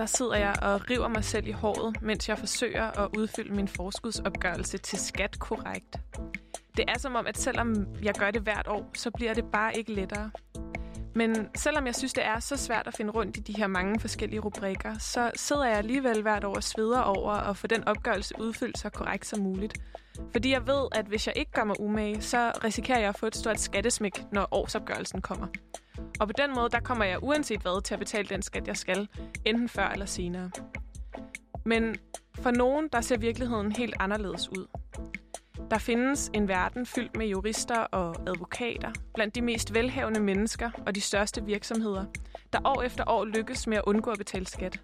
der sidder jeg og river mig selv i håret, mens jeg forsøger at udfylde min forskudsopgørelse til skat korrekt. Det er som om, at selvom jeg gør det hvert år, så bliver det bare ikke lettere. Men selvom jeg synes, det er så svært at finde rundt i de her mange forskellige rubrikker, så sidder jeg alligevel hvert år og sveder over at få den opgørelse udfyldt så korrekt som muligt. Fordi jeg ved, at hvis jeg ikke gør mig umage, så risikerer jeg at få et stort skattesmæk, når årsopgørelsen kommer. Og på den måde, der kommer jeg uanset hvad til at betale den skat, jeg skal, enten før eller senere. Men for nogen, der ser virkeligheden helt anderledes ud. Der findes en verden fyldt med jurister og advokater, blandt de mest velhavende mennesker og de største virksomheder, der år efter år lykkes med at undgå at betale skat.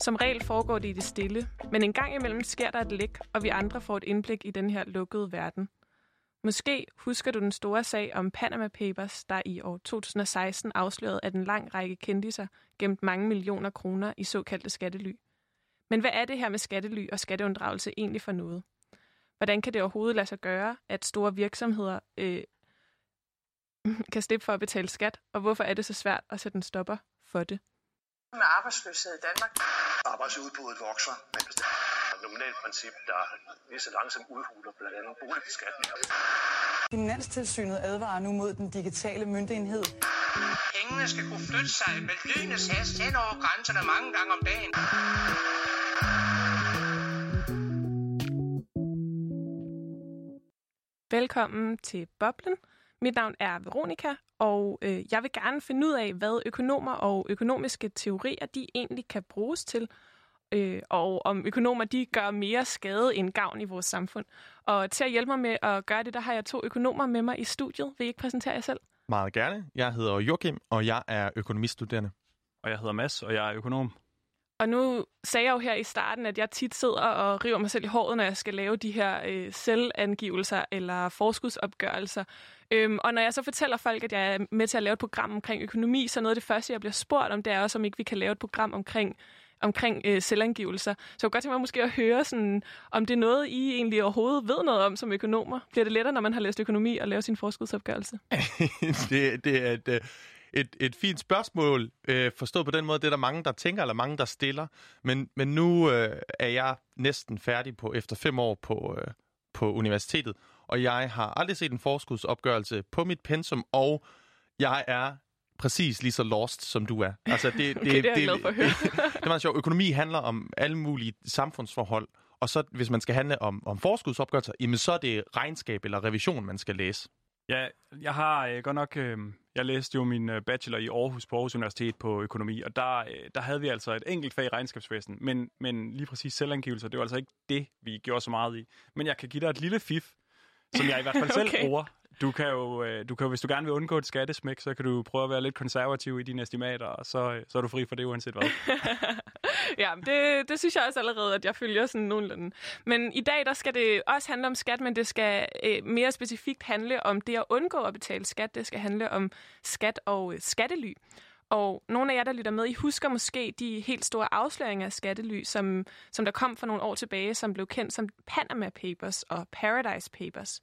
Som regel foregår det i det stille, men en gang imellem sker der et læk, og vi andre får et indblik i den her lukkede verden. Måske husker du den store sag om Panama Papers, der i år 2016 afslørede, at en lang række kendiser gemt mange millioner kroner i såkaldte skattely. Men hvad er det her med skattely og skatteunddragelse egentlig for noget? Hvordan kan det overhovedet lade sig gøre, at store virksomheder øh, kan slippe for at betale skat, og hvorfor er det så svært at sætte en stopper for det? Med arbejdsløshed i Danmark. Arbejdsudbuddet vokser, men det er et nominalt princip, der lige så langsomt udhuler blandt andet boligbeskatninger. Finanstilsynet advarer nu mod den digitale myndighed. Pengene skal kunne flytte sig med lynets hast hen over grænserne mange gange om dagen. Velkommen til Boblen. Mit navn er Veronika, og øh, jeg vil gerne finde ud af, hvad økonomer og økonomiske teorier de egentlig kan bruges til, øh, og om økonomer de gør mere skade end gavn i vores samfund. Og til at hjælpe mig med at gøre det, der har jeg to økonomer med mig i studiet. Vil I ikke præsentere jer selv? Meget gerne. Jeg hedder Joachim, og jeg er økonomistuderende. Og jeg hedder Mads, og jeg er økonom. Og nu sagde jeg jo her i starten, at jeg tit sidder og river mig selv i håret, når jeg skal lave de her øh, selvangivelser eller forskudsopgørelser. Øhm, og når jeg så fortæller folk, at jeg er med til at lave et program omkring økonomi, så noget af det første, jeg bliver spurgt om, det er også, om ikke vi kan lave et program omkring omkring øh, selvangivelser. Så jeg kunne godt tænke mig måske at høre, sådan, om det er noget, I egentlig overhovedet ved noget om som økonomer. Bliver det lettere, når man har læst økonomi og lave sin forskudsopgørelse? det, det er et, øh, et, et fint spørgsmål, øh, forstået på den måde, det er der mange, der tænker, eller mange, der stiller. Men, men nu øh, er jeg næsten færdig på efter fem år på, øh, på universitetet, og jeg har aldrig set en forskudsopgørelse på mit pensum, og jeg er præcis lige så lost, som du er. Altså, det, det, okay, det, det er jeg glad for at høre. det er meget sjovt. Økonomi handler om alle mulige samfundsforhold, og så hvis man skal handle om, om forskudsopgørelser, jamen så er det regnskab eller revision, man skal læse. Ja, jeg har øh, godt nok... Øh, jeg læste jo min øh, bachelor i Aarhus på Aarhus Universitet på økonomi, og der, øh, der havde vi altså et enkelt fag i regnskabsvæsen, men, men lige præcis selvangivelser, det var altså ikke det, vi gjorde så meget i. Men jeg kan give dig et lille fif, som jeg i hvert fald okay. selv bruger. Du kan jo, øh, du kan, hvis du gerne vil undgå et skattesmæk, så kan du prøve at være lidt konservativ i dine estimater, og så, øh, så er du fri for det uanset hvad. ja, det, det synes jeg også allerede, at jeg følger sådan nogenlunde. Men i dag, der skal det også handle om skat, men det skal øh, mere specifikt handle om det at undgå at betale skat. Det skal handle om skat og øh, skattely. Og nogle af jer, der lytter med, I husker måske de helt store afsløringer af skattely, som, som der kom for nogle år tilbage, som blev kendt som Panama Papers og Paradise Papers.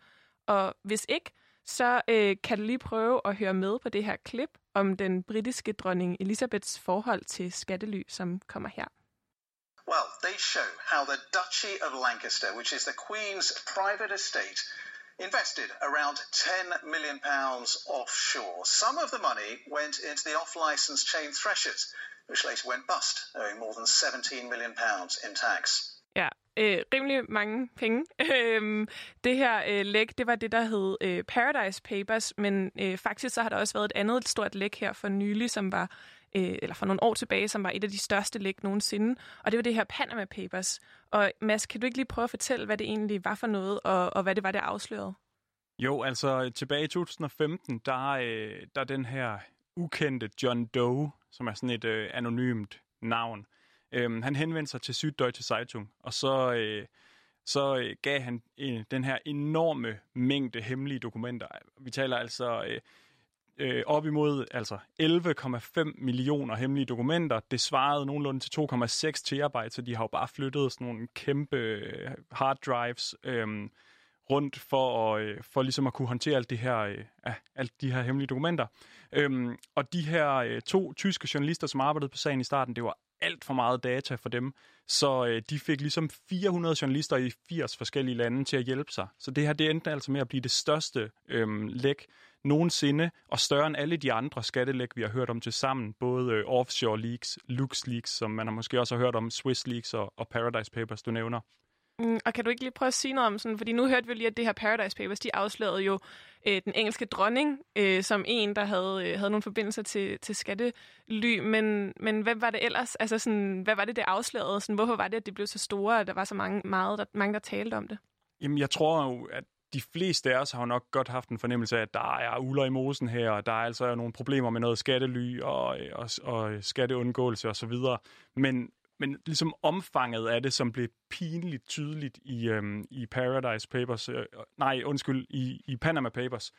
Og hvis ikke, så øh, kan du lige prøve at høre med på det her klip om den britiske dronning Elisabeths forhold til skattely, som kommer her. Well, they show how the Duchy of Lancaster, which is the Queen's private estate, invested around 10 million pounds offshore. Some of the money went into the off-license chain Threshers, which later went bust, owing more than 17 million pounds in tax. Øh, rimelig mange penge. Øhm, det her øh, læk, det var det, der hed øh, Paradise Papers, men øh, faktisk så har der også været et andet stort læk her for nylig, som var, øh, eller for nogle år tilbage, som var et af de største læk nogensinde, og det var det her Panama Papers. Og Mads, kan du ikke lige prøve at fortælle, hvad det egentlig var for noget, og, og hvad det var, det afslørede? Jo, altså tilbage i 2015, der, øh, der den her ukendte John Doe, som er sådan et øh, anonymt navn, Øhm, han henvendte sig til Süddeutsche Zeitung, og så, øh, så øh, gav han øh, den her enorme mængde hemmelige dokumenter. Vi taler altså øh, øh, op imod altså 11,5 millioner hemmelige dokumenter. Det svarede nogenlunde til 2,6 terabyte, så de har jo bare flyttet sådan nogle kæmpe øh, hard drives øh, rundt for, at, øh, for ligesom at kunne håndtere alt det her, øh, alt de her hemmelige dokumenter. Øhm, og de her øh, to tyske journalister, som arbejdede på sagen i starten, det var alt for meget data for dem. Så øh, de fik ligesom 400 journalister i 80 forskellige lande til at hjælpe sig. Så det her det endte altså med at blive det største øh, læk nogensinde, og større end alle de andre skattelæk, vi har hørt om til sammen, både øh, offshore leaks, Lux leaks, som man har måske også har hørt om, Swiss leaks og, og Paradise Papers, du nævner. Mm, og kan du ikke lige prøve at sige noget om sådan, fordi nu hørte vi lige, at det her Paradise Papers, de afslørede jo øh, den engelske dronning øh, som en, der havde, øh, havde nogle forbindelser til, til skattely, men, men hvad var det ellers? Altså sådan, hvad var det, det afslørede? Sådan, hvorfor var det, at det blev så store, at der var så mange, meget, der, mange, der talte om det? Jamen, jeg tror jo, at de fleste af os har jo nok godt haft en fornemmelse af, at der er uler i mosen her, og der er altså nogle problemer med noget skattely og, og, og skatteundgåelse osv. Men men ligesom omfanget af det, som blev pinligt tydeligt i, øhm, i Paradise Papers, øh, øh, nej, undskyld, i, i Panama Papers,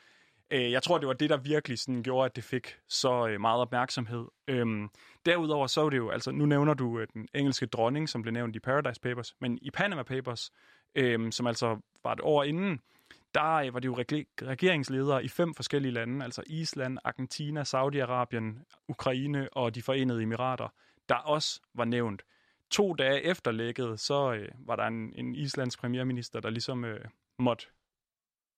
øh, jeg tror, det var det, der virkelig sådan gjorde, at det fik så øh, meget opmærksomhed. Øhm, derudover så er det jo, altså nu nævner du øh, den engelske dronning, som blev nævnt i Paradise Papers, men i Panama Papers, øh, som altså var et år inden, der øh, var det jo regeringsledere i fem forskellige lande, altså Island, Argentina, Saudi-Arabien, Ukraine og de forenede emirater, der også var nævnt to dage efter lækket, så øh, var der en, en islandsk premierminister, der ligesom øh, måtte,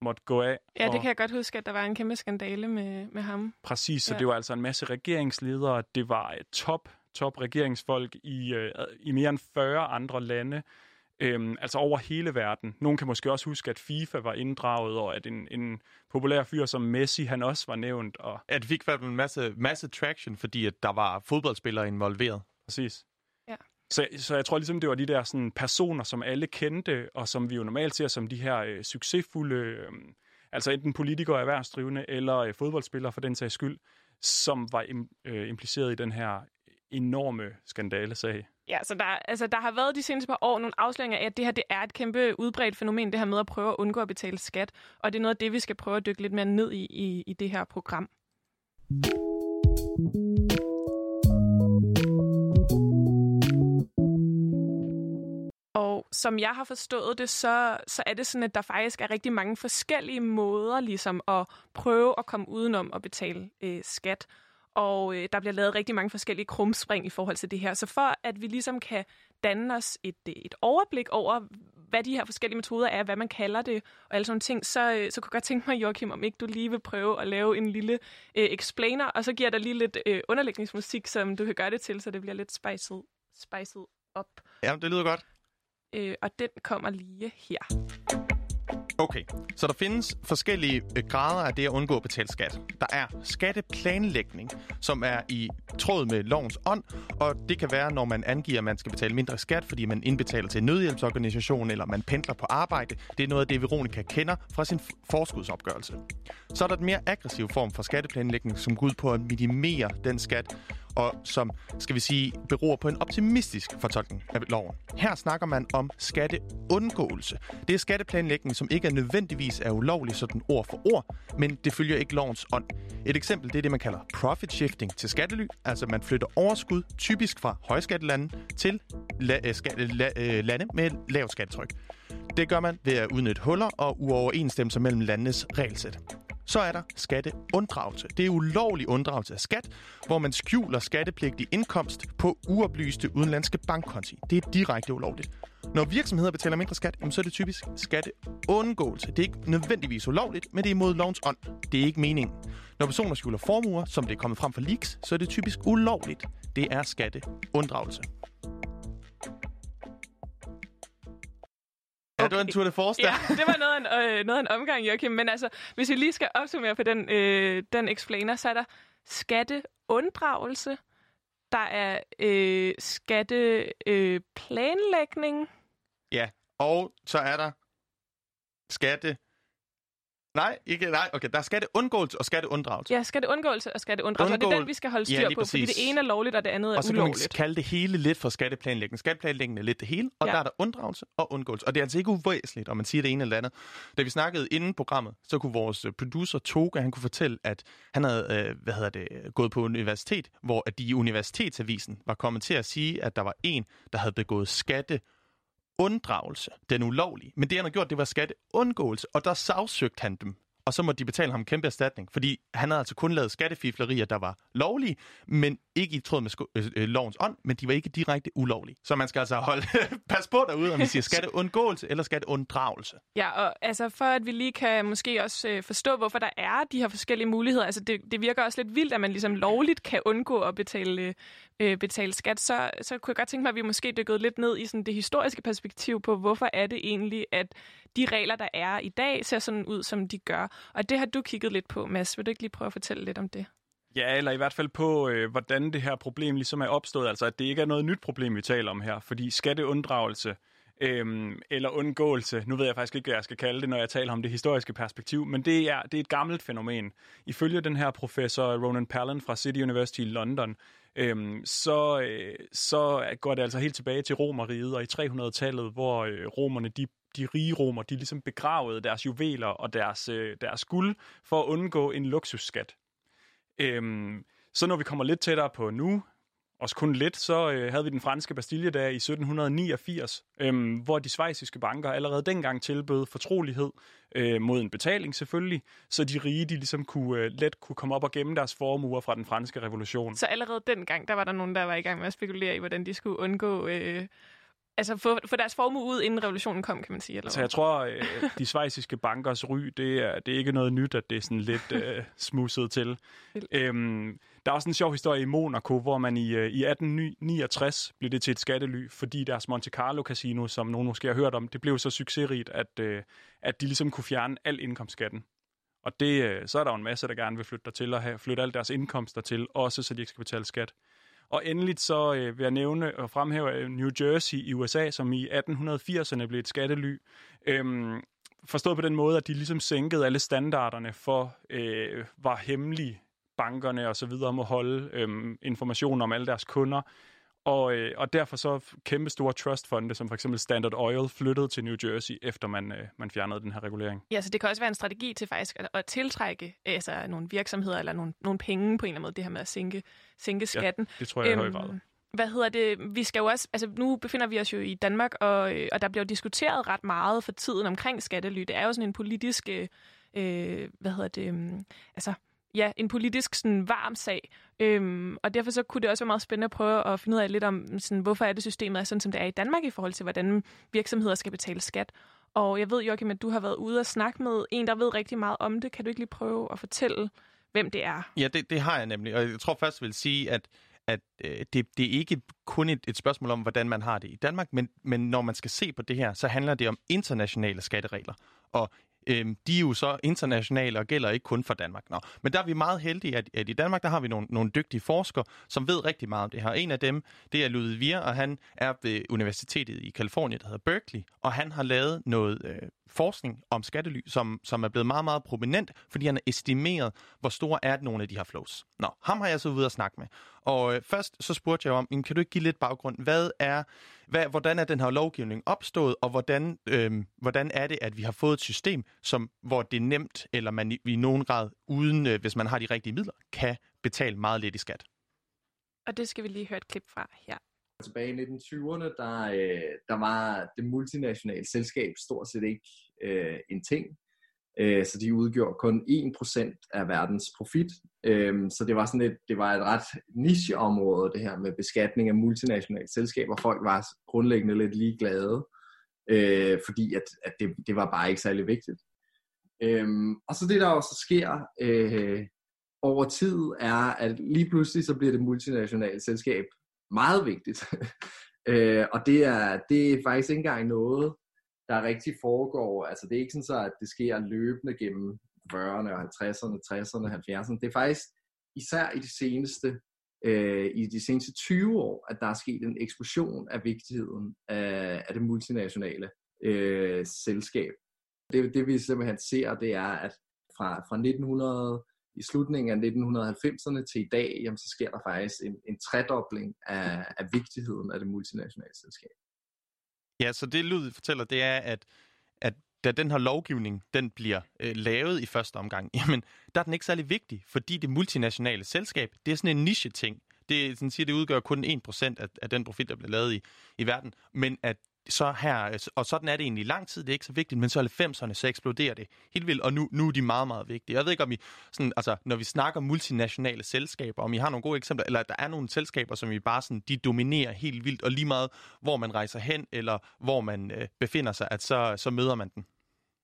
måtte gå af. Ja, det kan jeg godt huske, at der var en kæmpe skandale med, med ham. Præcis, så ja. det var altså en masse regeringsledere. Det var et top, top regeringsfolk i, øh, i mere end 40 andre lande. Øhm, altså over hele verden. Nogen kan måske også huske, at FIFA var inddraget, og at en, en populær fyr som Messi, han også var nævnt. Og... Ja, det fik en masse, masse traction, fordi at der var fodboldspillere involveret. Præcis. Så, så jeg tror ligesom, det var de der sådan, personer, som alle kendte, og som vi jo normalt ser som de her øh, succesfulde, øh, altså enten politikere, erhvervsdrivende eller øh, fodboldspillere for den sags skyld, som var im, øh, impliceret i den her enorme skandalesag. Ja, så der, altså, der har været de seneste par år nogle afsløringer af, at det her det er et kæmpe udbredt fænomen, det her med at prøve at undgå at betale skat. Og det er noget af det, vi skal prøve at dykke lidt mere ned i i, i det her program. Som jeg har forstået det, så, så er det sådan, at der faktisk er rigtig mange forskellige måder ligesom at prøve at komme udenom at betale øh, skat. Og øh, der bliver lavet rigtig mange forskellige krumspring i forhold til det her. Så for at vi ligesom kan danne os et, øh, et overblik over, hvad de her forskellige metoder er, hvad man kalder det, og alle sådan ting, så, øh, så kunne jeg godt tænke mig, Joachim, om ikke du lige vil prøve at lave en lille øh, explainer, og så giver der lige lidt øh, underlægningsmusik, som du kan gøre det til, så det bliver lidt spiced, spiced op. Ja, det lyder godt øh, og den kommer lige her. Okay, så der findes forskellige øh, grader af det at undgå at betale skat. Der er skatteplanlægning, som er i tråd med lovens ånd, og det kan være, når man angiver, at man skal betale mindre skat, fordi man indbetaler til en nødhjælpsorganisation, eller man pendler på arbejde. Det er noget af det, Veronica kender fra sin forskudsopgørelse. Så er der den mere aggressive form for skatteplanlægning, som går ud på at minimere den skat, og som, skal vi sige, beror på en optimistisk fortolkning af loven. Her snakker man om skatteundgåelse. Det er skatteplanlægning, som ikke er nødvendigvis er ulovlig sådan ord for ord, men det følger ikke lovens ånd. Et eksempel det er det, man kalder profit shifting til skattely, altså man flytter overskud typisk fra højskattelande til la- øh, ska- la- øh, lande med lavt skattetryk. Det gør man ved at udnytte huller og uoverensstemmelser mellem landenes regelsæt. Så er der skatteunddragelse. Det er ulovlig unddragelse af skat, hvor man skjuler skattepligtig indkomst på uoplyste udenlandske bankkonti. Det er direkte ulovligt. Når virksomheder betaler mindre skat, så er det typisk skatteundgåelse. Det er ikke nødvendigvis ulovligt, men det er imod lovens ånd. Det er ikke meningen. Når personer skjuler formuer, som det er kommet frem for leaks, så er det typisk ulovligt. Det er skatteunddragelse. Ja, det var en tour de force der. Ja, det var noget af en, øh, noget af en omgang, Joachim. Men altså, hvis vi lige skal opsummere på den, øh, den explainer, så er der skatteunddragelse, der er øh, skatteplanlægning. Øh, ja, og så er der skatte Nej, ikke, nej, okay. Der er skatteundgåelse og skatteunddragelse. Ja, skatteundgåelse og skatteunddragelse. Undgål... Og det er den, vi skal holde styr ja, på, fordi det ene er lovligt, og det andet er ulovligt. Og så ulovligt. kan man kalde det hele lidt for skatteplanlægning. Skatteplanlægning er lidt det hele, og ja. der er der unddragelse og undgåelse. Og det er altså ikke uvæsentligt, om man siger det ene eller andet. Da vi snakkede inden programmet, så kunne vores øh, producer Toga, han kunne fortælle, at han havde øh, hvad hedder det, gået på universitet, hvor at de i universitetsavisen var kommet til at sige, at der var en, der havde begået skatte unddragelse, den ulovlige. Men det, han har gjort, det var skatteundgåelse, og der sagsøgte han dem. Og så må de betale ham kæmpe erstatning, fordi han havde altså kun lavet skattefiflerier, der var lovlige, men ikke i tråd med sko- øh, øh, lovens ånd, men de var ikke direkte ulovlige. Så man skal altså holde pas på derude, om vi siger skatteundgåelse eller skatteunddragelse. Ja, og altså for at vi lige kan måske også øh, forstå, hvorfor der er de her forskellige muligheder, altså det, det virker også lidt vildt, at man ligesom lovligt kan undgå at betale, øh, betale skat, så, så kunne jeg godt tænke mig, at vi måske dykkede lidt ned i sådan det historiske perspektiv på, hvorfor er det egentlig, at de regler, der er i dag, ser sådan ud, som de gør. Og det har du kigget lidt på, Mads. Vil du ikke lige prøve at fortælle lidt om det? Ja, eller i hvert fald på, øh, hvordan det her problem ligesom er opstået. Altså, at det ikke er noget nyt problem, vi taler om her. Fordi skatteunddragelse øh, eller undgåelse, nu ved jeg faktisk ikke, hvad jeg skal kalde det, når jeg taler om det historiske perspektiv, men det er, det er et gammelt fænomen. Ifølge den her professor Ronan Palin fra City University i London, øhm, så, øh, så går det altså helt tilbage til Romeriet og i 300-tallet, hvor øh, romerne de de rige romer, de ligesom begravede deres juveler og deres, øh, deres guld for at undgå en luksusskat. Øhm, så når vi kommer lidt tættere på nu, også kun lidt, så øh, havde vi den franske Bastilledag i 1789, øhm, hvor de svejsiske banker allerede dengang tilbød fortrolighed øh, mod en betaling selvfølgelig, så de rige de ligesom kunne, øh, let kunne komme op og gemme deres formuer fra den franske revolution. Så allerede dengang, der var der nogen, der var i gang med at spekulere i, hvordan de skulle undgå øh, altså få, få deres formue ud, inden revolutionen kom, kan man sige. Eller så jeg tror, øh, de svejsiske bankers ry, det er, det er ikke noget nyt, at det er sådan lidt øh, smusset til. Øhm, der er også en sjov historie i Monaco, hvor man i, øh, i 1869 blev det til et skattely, fordi deres Monte Carlo Casino, som nogen måske har hørt om, det blev så succesrigt, at, øh, at de ligesom kunne fjerne al indkomstskatten. Og det, øh, så er der jo en masse, der gerne vil flytte der til og have, flytte alle deres indkomster til, også så de ikke skal betale skat. Og endeligt så øh, vil jeg nævne og fremhæve øh, New Jersey i USA, som i 1880'erne blev et skattely. Øhm, forstået på den måde, at de ligesom sænkede alle standarderne for, øh, var hemmelige bankerne og så videre må holde øh, information om alle deres kunder. Og, øh, og derfor så kæmpe store trustfonde, som for eksempel Standard Oil, flyttede til New Jersey, efter man, øh, man fjernede den her regulering. Ja, så det kan også være en strategi til faktisk at, at tiltrække altså, nogle virksomheder eller nogle, nogle penge på en eller anden måde, det her med at sænke, sænke skatten. Ja, det tror jeg øhm, i høj grad. Hvad hedder det? Vi skal jo også, altså nu befinder vi os jo i Danmark, og, øh, og der bliver jo diskuteret ret meget for tiden omkring skattely. Det er jo sådan en politisk, øh, øh hvad hedder det, øh, altså ja, en politisk sådan, varm sag. Øhm, og derfor så kunne det også være meget spændende at prøve at finde ud af lidt om, sådan, hvorfor er det systemet er sådan, som det er i Danmark i forhold til, hvordan virksomheder skal betale skat. Og jeg ved, Joachim, at du har været ude og snakke med en, der ved rigtig meget om det. Kan du ikke lige prøve at fortælle, hvem det er? Ja, det, det har jeg nemlig. Og jeg tror først, jeg vil sige, at at øh, det, det er ikke kun et, et spørgsmål om, hvordan man har det i Danmark, men, men når man skal se på det her, så handler det om internationale skatteregler. Og øhm, de er jo så internationale og gælder ikke kun for Danmark. Nå. Men der er vi meget heldige, at, at i Danmark der har vi nogle, nogle dygtige forskere, som ved rigtig meget om det her. En af dem, det er Ludvig Vier, og han er ved Universitetet i Kalifornien, der hedder Berkeley, og han har lavet noget øh, forskning om skattely, som, som er blevet meget, meget prominent, fordi han har estimeret, hvor store er nogle af de her flows. Nå, ham har jeg så videre at snakke med. Og øh, først så spurgte jeg om, kan du ikke give lidt baggrund? Hvad er, hvad, hvordan er den her lovgivning opstået, og hvordan, øh, hvordan er det, at vi har fået et system, som, hvor det er nemt, eller man i, i nogen grad, uden øh, hvis man har de rigtige midler, kan betale meget lidt i skat? Og det skal vi lige høre et klip fra her. Tilbage i 1920'erne, der, øh, der var det multinationale selskab stort set ikke øh, en ting. Øh, så de udgjorde kun 1% af verdens profit. Øh, så det var sådan et, det var et ret nicheområde, det her med beskatning af multinationale selskaber. Folk var grundlæggende lidt ligeglade, øh, fordi at, at det, det var bare ikke særlig vigtigt. Øh, og så det, der også sker øh, over tid, er, at lige pludselig så bliver det multinationale selskab meget vigtigt. øh, og det er, det er faktisk ikke engang noget, der rigtig foregår. Altså det er ikke sådan så, at det sker løbende gennem 40'erne og 50'erne, 60'erne, 70'erne. Det er faktisk især i de seneste øh, i de seneste 20 år, at der er sket en eksplosion af vigtigheden af, af det multinationale øh, selskab. Det, det vi simpelthen ser, det er, at fra, fra 1900 i slutningen af 1990'erne til i dag, jamen, så sker der faktisk en, en tredobling af, af vigtigheden af det multinationale selskab. Ja, så det Lyd fortæller, det er, at, at da den her lovgivning den bliver øh, lavet i første omgang, jamen, der er den ikke særlig vigtig, fordi det multinationale selskab, det er sådan en niche-ting. Det, sådan siger, det udgør kun 1% af, af den profit, der bliver lavet i, i verden. Men at så her, og sådan er det egentlig i lang tid, det er ikke så vigtigt, men så i 90'erne, så eksploderer det helt vildt, og nu, nu er de meget, meget vigtige. Jeg ved ikke, om I, sådan, altså, når vi snakker multinationale selskaber, om I har nogle gode eksempler, eller der er nogle selskaber, som vi bare sådan, de dominerer helt vildt, og lige meget, hvor man rejser hen, eller hvor man øh, befinder sig, at så, så møder man den.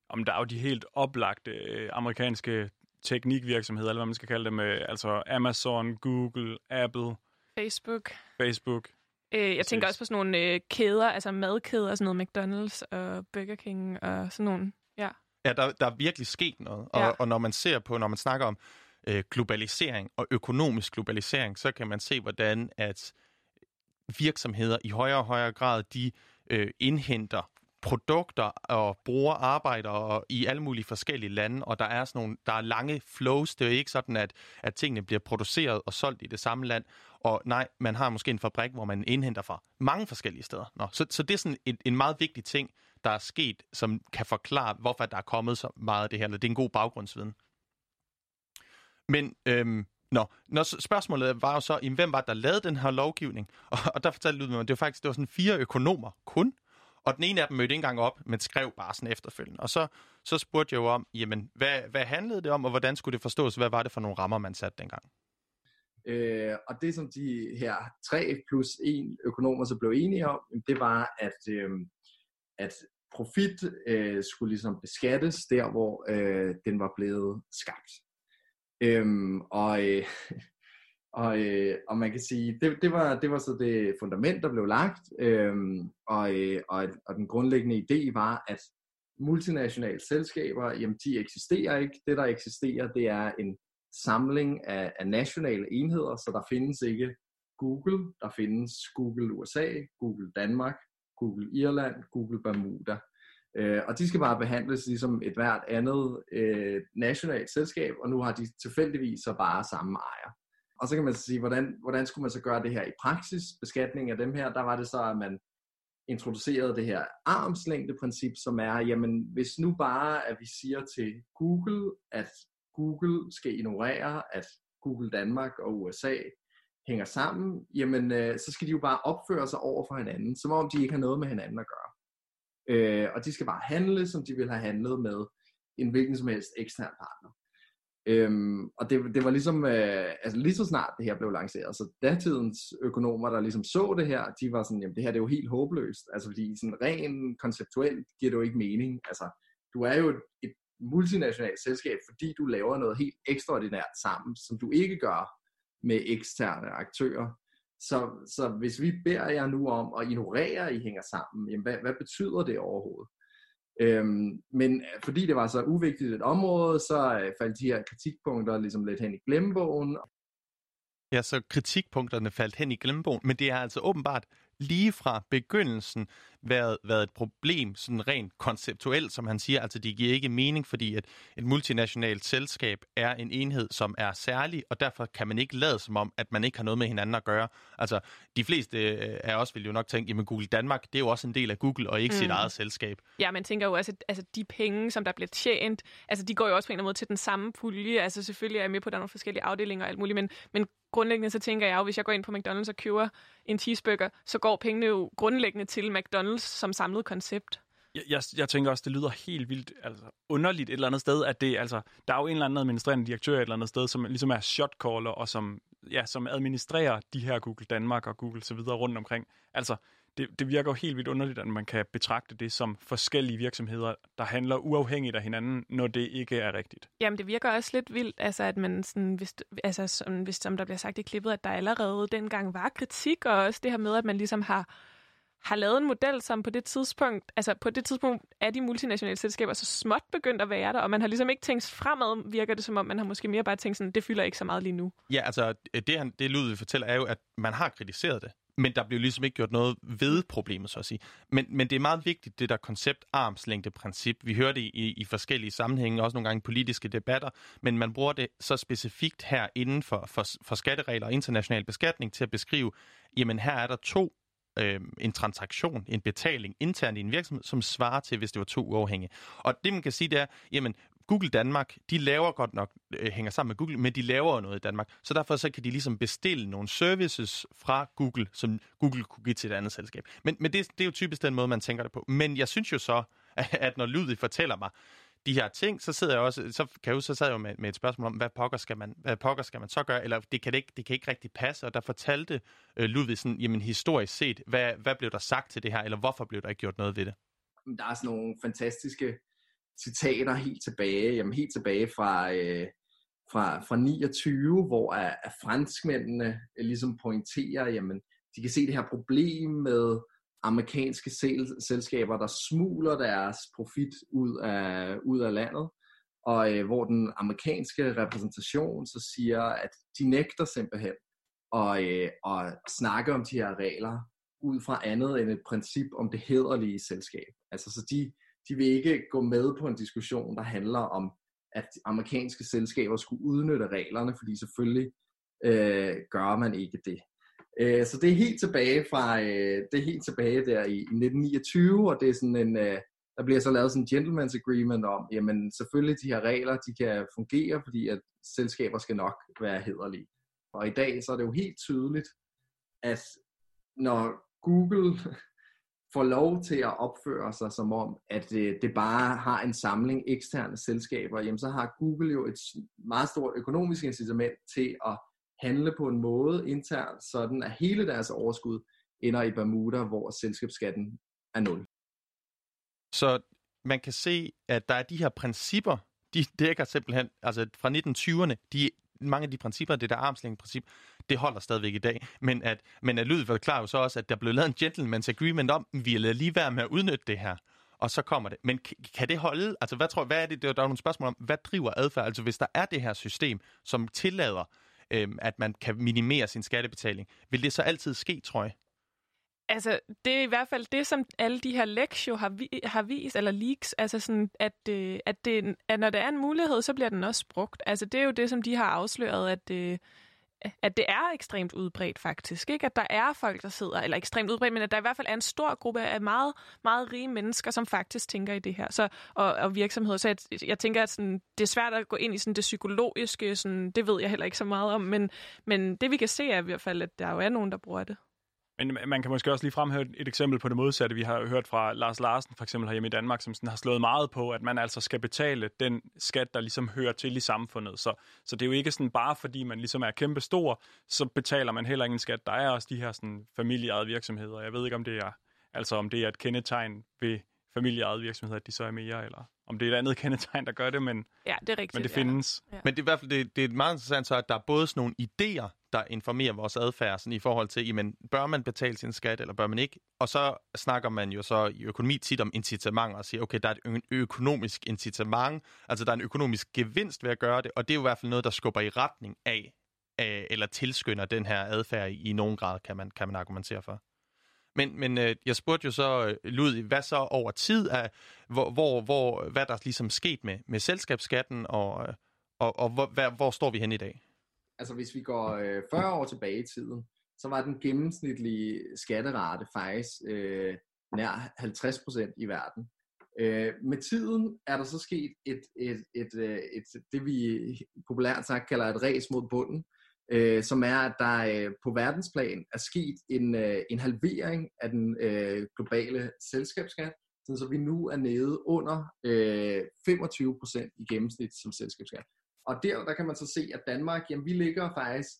Om der er jo de helt oplagte øh, amerikanske teknikvirksomheder, eller hvad man skal kalde dem, øh, altså Amazon, Google, Apple, Facebook. Facebook. Øh, jeg tænker også på sådan nogle øh, kæder, altså madkæder, sådan noget McDonald's og Burger King og sådan nogle. Ja, Ja, der, der er virkelig sket noget. Og, Ja. og når man ser på, når man snakker om øh, globalisering og økonomisk globalisering, så kan man se, hvordan at virksomheder i højere og højere grad, de øh, indhenter produkter og bruger arbejdere i alle mulige forskellige lande, og der er sådan nogle, der er lange flows. Det er jo ikke sådan, at, at tingene bliver produceret og solgt i det samme land. Og nej, man har måske en fabrik, hvor man indhenter fra mange forskellige steder. Nå, så, så det er sådan en, en meget vigtig ting, der er sket, som kan forklare, hvorfor der er kommet så meget af det her. Eller det er en god baggrundsviden. Men øhm, nå, når spørgsmålet var jo så, jamen, hvem var det, der lavede den her lovgivning? Og, og der fortalte Ludvig, at det var faktisk det var sådan fire økonomer kun. Og den ene af dem mødte ikke engang op, men skrev bare sådan efterfølgende. Og så, så spurgte jeg jo om, jamen, hvad, hvad handlede det om, og hvordan skulle det forstås? Hvad var det for nogle rammer, man satte dengang? Øh, og det som de her tre plus en økonomer så blev enige om, det var, at, øh, at profit øh, skulle ligesom beskattes der, hvor øh, den var blevet skabt. Øhm, og, øh, og, øh, og man kan sige, det, det, var, det var så det fundament, der blev lagt, øh, og, øh, og, og den grundlæggende idé var, at multinationale selskaber, jamen de eksisterer ikke. Det, der eksisterer, det er en samling af, af nationale enheder, så der findes ikke Google, der findes Google USA, Google Danmark, Google Irland, Google Bermuda. Øh, og de skal bare behandles ligesom et hvert andet øh, nationalt selskab, og nu har de tilfældigvis så bare samme ejer. Og så kan man så sige, hvordan, hvordan skulle man så gøre det her i praksis? Beskatning af dem her, der var det så, at man introducerede det her armslængdeprincip, som er, jamen hvis nu bare, at vi siger til Google, at Google skal ignorere, at Google Danmark og USA hænger sammen, jamen øh, så skal de jo bare opføre sig over for hinanden, som om de ikke har noget med hinanden at gøre. Øh, og de skal bare handle, som de vil have handlet med en hvilken som helst ekstern partner. Øhm, og det, det var ligesom, øh, altså lige så snart det her blev lanceret, så datidens økonomer, der ligesom så det her, de var sådan, jamen det her det er jo helt håbløst, altså fordi sådan rent konceptuelt giver det jo ikke mening, altså du er jo et, et multinationalt selskab, fordi du laver noget helt ekstraordinært sammen, som du ikke gør med eksterne aktører. Så, så hvis vi beder jer nu om at ignorere, at I hænger sammen, jamen hvad, hvad betyder det overhovedet? Øhm, men øh, fordi det var så uvigtigt et område, så øh, faldt de her kritikpunkter ligesom lidt hen i glemmebogen. Ja, så kritikpunkterne faldt hen i glemmebogen, men det er altså åbenbart lige fra begyndelsen været, været et problem, sådan rent konceptuelt, som han siger. Altså, det giver ikke mening, fordi et, et multinationalt selskab er en enhed, som er særlig, og derfor kan man ikke lade som om, at man ikke har noget med hinanden at gøre. Altså, de fleste øh, af os vil jo nok tænke, jamen Google Danmark, det er jo også en del af Google, og ikke mm. sit eget selskab. Ja, man tænker jo også, at altså, de penge, som der bliver tjent, altså de går jo også på en eller anden måde til den samme pulje. Altså selvfølgelig er jeg med på, at der er nogle forskellige afdelinger og alt muligt, men, men grundlæggende så tænker jeg jo, hvis jeg går ind på McDonald's og køber en cheeseburger, så går pengene jo grundlæggende til McDonald's som samlet koncept. Jeg, jeg, jeg tænker også, det lyder helt vildt altså, underligt et eller andet sted, at det, altså, der er jo en eller anden administrerende direktør et eller andet sted, som ligesom er shotcaller, og som, ja, som administrerer de her Google Danmark og Google så videre rundt omkring. Altså, det, det virker jo helt vildt underligt, at man kan betragte det som forskellige virksomheder, der handler uafhængigt af hinanden, når det ikke er rigtigt. Jamen, det virker også lidt vildt, altså, at man sådan, hvis, altså, som, hvis, som der bliver sagt i klippet, at der allerede dengang var kritik, og også det her med, at man ligesom har, har lavet en model, som på det tidspunkt, altså på det tidspunkt er de multinationale selskaber så småt begyndt at være der, og man har ligesom ikke tænkt fremad, virker det som om, man har måske mere bare tænkt sådan, det fylder ikke så meget lige nu. Ja, altså, det, han, det Ludvig fortæller, er jo, at man har kritiseret det. Men der blev ligesom ikke gjort noget ved problemet, så at sige. Men, men det er meget vigtigt, det der koncept armslængdeprincip. Vi hører det i, i forskellige sammenhænge, også nogle gange i politiske debatter, men man bruger det så specifikt her inden for, for, for skatteregler og international beskatning til at beskrive, jamen her er der to øh, en transaktion, en betaling internt i en virksomhed, som svarer til, hvis det var to uafhængige. Og det, man kan sige, det er, jamen, Google Danmark, de laver godt nok, øh, hænger sammen med Google, men de laver noget i Danmark. Så derfor så kan de ligesom bestille nogle services fra Google, som Google kunne give til et andet selskab. Men, men det, det er jo typisk den måde, man tænker det på. Men jeg synes jo så, at når Ludvig fortæller mig, de her ting, så sidder jeg også, så kan jeg huske, så sad jeg jo med, med et spørgsmål om, hvad pokker skal man, hvad pokker skal man så gøre, eller det kan, det ikke, det kan ikke rigtig passe, og der fortalte øh, Ludvig sådan, jamen historisk set, hvad, hvad blev der sagt til det her, eller hvorfor blev der ikke gjort noget ved det? Der er sådan nogle fantastiske citater helt tilbage, jamen helt tilbage fra, øh, fra, fra 29, hvor at, at franskmændene øh, ligesom pointerer, jamen de kan se det her problem med amerikanske sel- selskaber, der smuler deres profit ud af, ud af landet, og øh, hvor den amerikanske repræsentation så siger, at de nægter simpelthen at, øh, at snakke om de her regler ud fra andet end et princip om det hederlige selskab. Altså så de, de vil ikke gå med på en diskussion, der handler om, at amerikanske selskaber skulle udnytte reglerne, fordi selvfølgelig øh, gør man ikke det. Øh, så det er helt tilbage fra, øh, det er helt tilbage der i, 1929, og det er sådan en, øh, der bliver så lavet sådan en gentleman's agreement om, jamen selvfølgelig de her regler, de kan fungere, fordi at selskaber skal nok være hederlige. Og i dag så er det jo helt tydeligt, at når Google får lov til at opføre sig som om, at det bare har en samling eksterne selskaber, jamen så har Google jo et meget stort økonomisk incitament til at handle på en måde internt, sådan at hele deres overskud ender i Bermuda, hvor selskabsskatten er nul. Så man kan se, at der er de her principper, de dækker simpelthen, altså fra 1920'erne, de, mange af de principper, det der armslængde-princip, det holder stadigvæk i dag. Men at, men at lydet klar jo så også, at der blev lavet en gentleman's agreement om, at vi lader lige være med at udnytte det her. Og så kommer det. Men kan det holde? Altså, hvad tror hvad er det? Der er nogle spørgsmål om, hvad driver adfærd? Altså, hvis der er det her system, som tillader øh, at man kan minimere sin skattebetaling. Vil det så altid ske, tror jeg? Altså, det er i hvert fald det, som alle de her lektier har, vi, har vist, eller leaks, altså sådan, at, øh, at, det, at når der er en mulighed, så bliver den også brugt. Altså, det er jo det, som de har afsløret, at, øh, at det er ekstremt udbredt faktisk. Ikke? At der er folk, der sidder, eller ekstremt udbredt, men at der i hvert fald er en stor gruppe af meget, meget rige mennesker, som faktisk tænker i det her, så, og, og virksomheder. Så jeg, jeg tænker, at sådan, det er svært at gå ind i sådan, det psykologiske, sådan, det ved jeg heller ikke så meget om, men, men det vi kan se er i hvert fald, at der jo er nogen, der bruger det. Men man kan måske også lige fremhæve et eksempel på det modsatte. Vi har hørt fra Lars Larsen, for eksempel herhjemme i Danmark, som sådan har slået meget på, at man altså skal betale den skat, der ligesom hører til i samfundet. Så, så det er jo ikke sådan bare fordi man ligesom er kæmpe stor, så betaler man heller ingen skat. Der er også de her sådan familieejede virksomheder. Jeg ved ikke, om det er, altså om det er et kendetegn ved familieejede virksomheder, at de så er mere, eller om det er et andet kendetegn, der gør det, men, ja, det, er rigtigt, men det findes. Ja. Men det er i hvert fald det, det er meget interessant så, at der er både sådan nogle idéer, der informerer vores adfærd sådan i forhold til, jamen, bør man betale sin skat, eller bør man ikke? Og så snakker man jo så i økonomi tit om incitamenter og siger, okay, der er et økonomisk incitament, altså der er en økonomisk gevinst ved at gøre det, og det er jo i hvert fald noget, der skubber i retning af, af eller tilskynder den her adfærd i, i nogen grad, kan man, kan man argumentere for. Men, men øh, jeg spurgte jo så øh, Lud, hvad så over tid, af, hvor, hvor, hvor, hvad der ligesom sket med, med selskabsskatten, og, øh, og, og hvor, hvor, hvor står vi hen i dag? Altså hvis vi går øh, 40 år tilbage i tiden, så var den gennemsnitlige skatterate faktisk øh, nær 50% i verden. Øh, med tiden er der så sket et, et, et, et, et, det, vi populært sagt kalder et ræs mod bunden, øh, som er, at der øh, på verdensplan er sket en, øh, en halvering af den øh, globale selskabsskat, så vi nu er nede under øh, 25% i gennemsnit som selskabsskat. Og der, der kan man så se, at Danmark, jamen vi ligger faktisk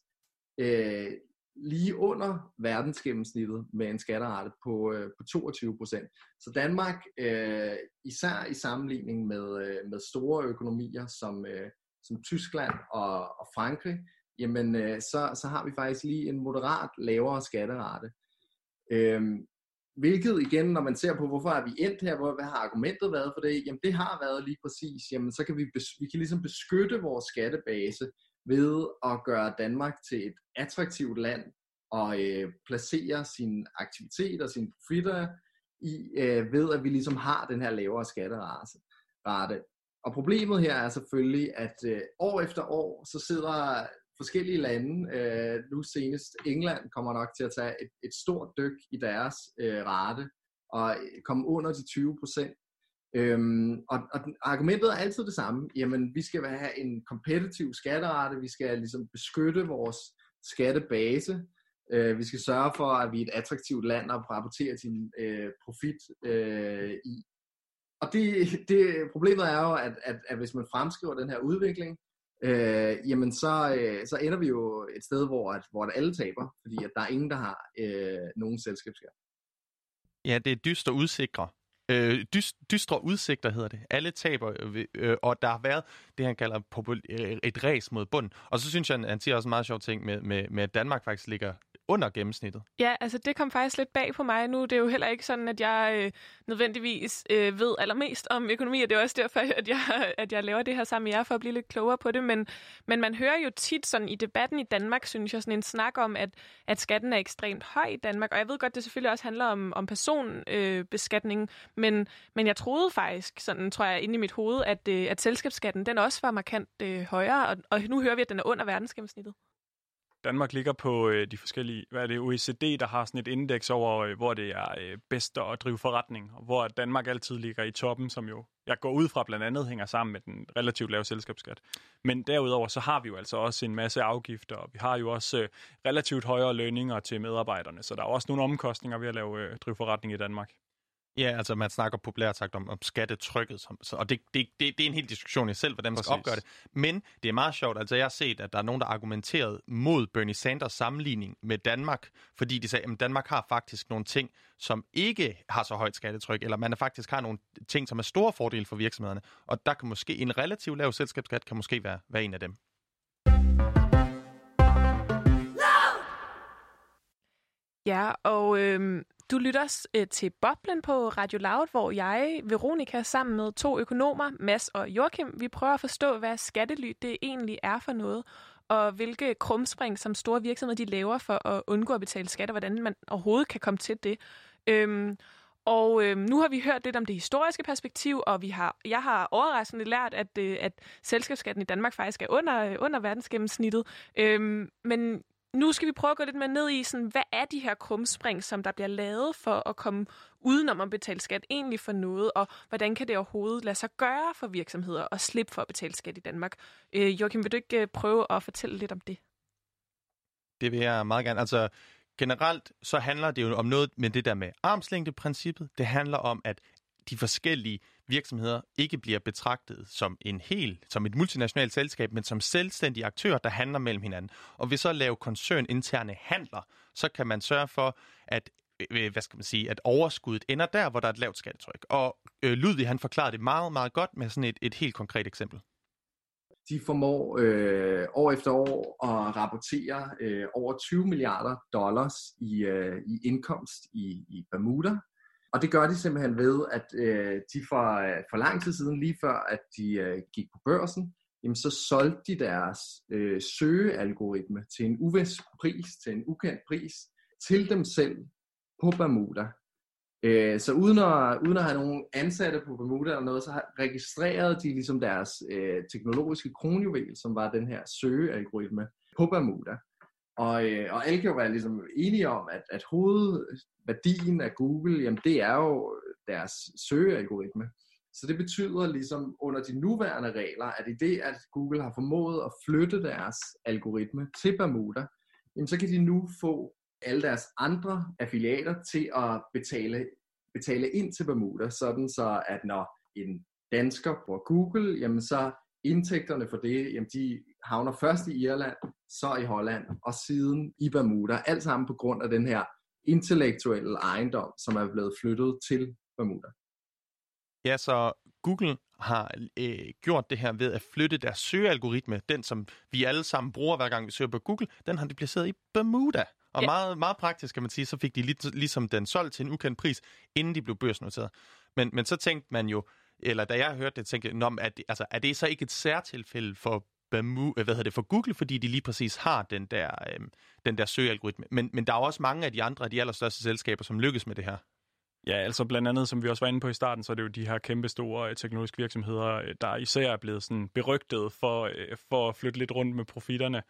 øh, lige under verdensgennemsnittet med en skatterate på, øh, på 22% Så Danmark, øh, især i sammenligning med, øh, med store økonomier som, øh, som Tyskland og, og Frankrig, jamen øh, så, så har vi faktisk lige en moderat lavere skatterate. Øhm, hvilket igen, når man ser på, hvorfor er vi endt her, hvor, hvad har argumentet været for det? Jamen det har været lige præcis, jamen så kan vi, vi kan ligesom beskytte vores skattebase ved at gøre Danmark til et attraktivt land og øh, placere sin aktivitet og sine profitter i, øh, ved at vi ligesom har den her lavere skatterate. Og problemet her er selvfølgelig, at øh, år efter år, så sidder forskellige lande, øh, nu senest England kommer nok til at tage et, et stort dyk i deres øh, rate og øh, komme under de 20 procent. Øhm, og, og argumentet er altid det samme. Jamen, vi skal have en kompetitiv skatterate, vi skal ligesom beskytte vores skattebase, øh, vi skal sørge for, at vi er et attraktivt land at rapportere sin øh, profit øh, i. Og det, det, problemet er jo, at, at, at hvis man fremskriver den her udvikling, øh, jamen så, øh, så ender vi jo et sted, hvor, at, hvor at alle taber, fordi at der er ingen, der har øh, nogen selskabsskat. Ja, det er dystre udsikre. Øh, dyst, dystre udsigter hedder det. Alle taber, øh, og der har været det, han kalder popul- øh, et ræs mod bund. Og så synes jeg, han siger også en meget sjov ting med, med, med, at Danmark faktisk ligger under gennemsnittet. Ja, altså det kom faktisk lidt bag på mig nu. Det er jo heller ikke sådan, at jeg øh, nødvendigvis øh, ved allermest om økonomi, og det er også derfor, at jeg, at jeg laver det her sammen med jer, for at blive lidt klogere på det. Men, men man hører jo tit sådan i debatten i Danmark, synes jeg, sådan en snak om, at, at skatten er ekstremt høj i Danmark. Og jeg ved godt, det selvfølgelig også handler om, om personbeskatning, øh, men, men jeg troede faktisk, sådan tror jeg, inde i mit hoved, at, øh, at selskabsskatten, den også var markant øh, højere, og, og nu hører vi, at den er under verdensgennemsnittet. Danmark ligger på øh, de forskellige, hvad er det, OECD, der har sådan et indeks over, øh, hvor det er øh, bedst at drive forretning, og hvor Danmark altid ligger i toppen, som jo, jeg går ud fra blandt andet, hænger sammen med den relativt lave selskabsskat. Men derudover, så har vi jo altså også en masse afgifter, og vi har jo også øh, relativt højere lønninger til medarbejderne, så der er også nogle omkostninger ved at lave øh, drive forretning i Danmark. Ja, altså man snakker populært sagt om, om skattetrykket, som, så, og det, det, det, det er en helt diskussion i selv, hvordan man skal opgøre det. Men det er meget sjovt, altså jeg har set, at der er nogen, der argumenteret mod Bernie Sanders sammenligning med Danmark, fordi de sagde, at Danmark har faktisk nogle ting, som ikke har så højt skattetryk, eller man faktisk har nogle ting, som er store fordele for virksomhederne, og der kan måske en relativt lav selskabsskat kan måske være, være en af dem. Ja, og øh, du lytter øh, til Boblen på Radio Loud, hvor jeg, Veronika, sammen med to økonomer, Mads og Joachim, vi prøver at forstå, hvad skattely det egentlig er for noget, og hvilke krumspring, som store virksomheder de laver for at undgå at betale skat, og hvordan man overhovedet kan komme til det. Øhm, og øhm, nu har vi hørt lidt om det historiske perspektiv, og vi har, jeg har overraskende lært, at, øh, at selskabsskatten i Danmark faktisk er under, øh, under verdensgennemsnittet. Øhm, men nu skal vi prøve at gå lidt mere ned i, sådan, hvad er de her krumspring, som der bliver lavet for at komme udenom at betale skat egentlig for noget, og hvordan kan det overhovedet lade sig gøre for virksomheder at slippe for at betale skat i Danmark? Øh, Joachim, vil du ikke øh, prøve at fortælle lidt om det? Det vil jeg meget gerne. Altså, generelt så handler det jo om noget med det der med armslængdeprincippet. Det handler om, at de forskellige virksomheder ikke bliver betragtet som en hel, som et multinationalt selskab, men som selvstændige aktører, der handler mellem hinanden. Og ved så at lave koncerninterne handler, så kan man sørge for, at øh, hvad skal man sige, at overskuddet ender der, hvor der er et lavt skattetryk. Og øh, Ludvig, han forklarede det meget, meget godt med sådan et, et helt konkret eksempel. De formår øh, år efter år at rapportere øh, over 20 milliarder dollars i, øh, i indkomst i, i Bermuda, og det gør de simpelthen ved, at øh, de for, øh, for lang tid siden, lige før at de øh, gik på børsen, jamen så solgte de deres øh, søgealgoritme til en uvis pris, til en ukendt pris, til dem selv på Bermuda. Øh, så uden at, uden at have nogen ansatte på Bermuda eller noget, så registrerede de ligesom deres øh, teknologiske kronjuvel, som var den her søgealgoritme på Bermuda. Og, øh, og alle kan jo være ligesom enige om, at, at hovedværdien af Google, jamen det er jo deres søgealgoritme. Så det betyder ligesom under de nuværende regler, at i det, at Google har formået at flytte deres algoritme til Bermuda, jamen så kan de nu få alle deres andre affiliater til at betale, betale ind til Bermuda, sådan så at når en dansker bruger Google, jamen så indtægterne for det, jamen de havner først i Irland, så i Holland og siden i Bermuda. Alt sammen på grund af den her intellektuelle ejendom, som er blevet flyttet til Bermuda. Ja, så Google har øh, gjort det her ved at flytte deres søgealgoritme, den som vi alle sammen bruger hver gang vi søger på Google, den har de placeret i Bermuda. Og ja. meget, meget praktisk kan man sige, så fik de lig, ligesom den solgt til en ukendt pris, inden de blev børsnoteret. Men, men så tænkte man jo, eller da jeg hørte det, tænkte jeg, det, altså, er det så ikke et særtilfælde for Bamu, øh, hvad hedder det, for Google, fordi de lige præcis har den der, øh, den der søgealgoritme. Men, men der er også mange af de andre, af de allerstørste selskaber, som lykkes med det her. Ja, altså blandt andet, som vi også var inde på i starten, så er det jo de her kæmpe store øh, teknologiske virksomheder, øh, der især er blevet sådan berygtet for, for at flytte lidt rundt med profitterne.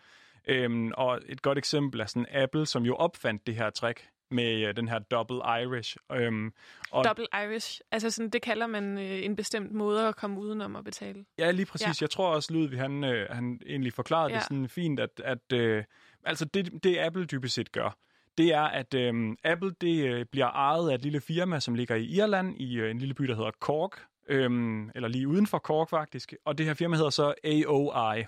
Øhm, og et godt eksempel er sådan Apple, som jo opfandt det her trick med øh, den her double Irish. Øhm, og Double Irish, altså sådan, det kalder man øh, en bestemt måde at komme udenom at betale. Ja, lige præcis. Ja. Jeg tror også, Ludvig, han, øh, han egentlig forklarede ja. det sådan fint, at, at øh, altså det, det Apple dybest set gør, det er, at øh, Apple det øh, bliver ejet af et lille firma, som ligger i Irland, i øh, en lille by, der hedder Cork, øh, eller lige uden for Cork faktisk. Og det her firma hedder så AOI.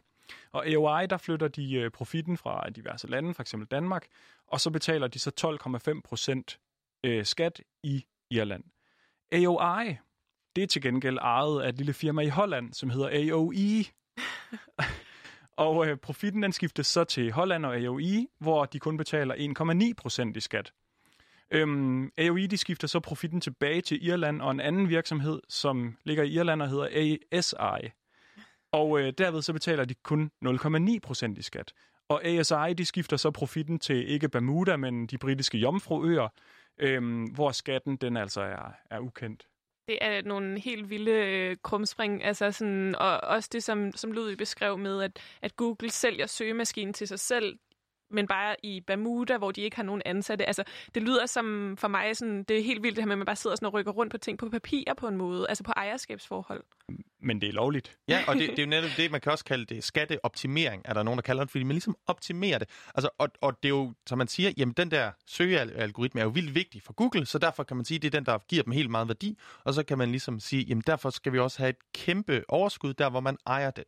Og AOI, der flytter de øh, profitten fra diverse lande, f.eks. Danmark, og så betaler de så 12,5 procent øh, skat i Irland. AOI, det er til gengæld ejet af et lille firma i Holland, som hedder AOE. og øh, profitten den skiftes så til Holland og AOI, hvor de kun betaler 1,9 procent i skat. Øhm, AOI de skifter så profitten tilbage til Irland og en anden virksomhed, som ligger i Irland og hedder ASI. Og øh, derved så betaler de kun 0,9 procent i skat. Og ASI de skifter så profitten til ikke Bermuda, men de britiske Jomfruøer, øhm, hvor skatten den altså er, er ukendt. Det er nogle helt vilde øh, krumspring, altså sådan, og også det, som, som Ludvig beskrev med, at, at Google sælger søgemaskinen til sig selv men bare i Bermuda, hvor de ikke har nogen ansatte. Altså, det lyder som for mig sådan, det er helt vildt det her med, at man bare sidder sådan og rykker rundt på ting på papir på en måde, altså på ejerskabsforhold. Men det er lovligt. Ja, og det, det er jo netop det, man kan også kalde det skatteoptimering, er der nogen, der kalder det, fordi man ligesom optimerer det. Altså, og, og det er jo, som man siger, jamen den der søgealgoritme er jo vildt vigtig for Google, så derfor kan man sige, det er den, der giver dem helt meget værdi, og så kan man ligesom sige, jamen derfor skal vi også have et kæmpe overskud der, hvor man ejer den.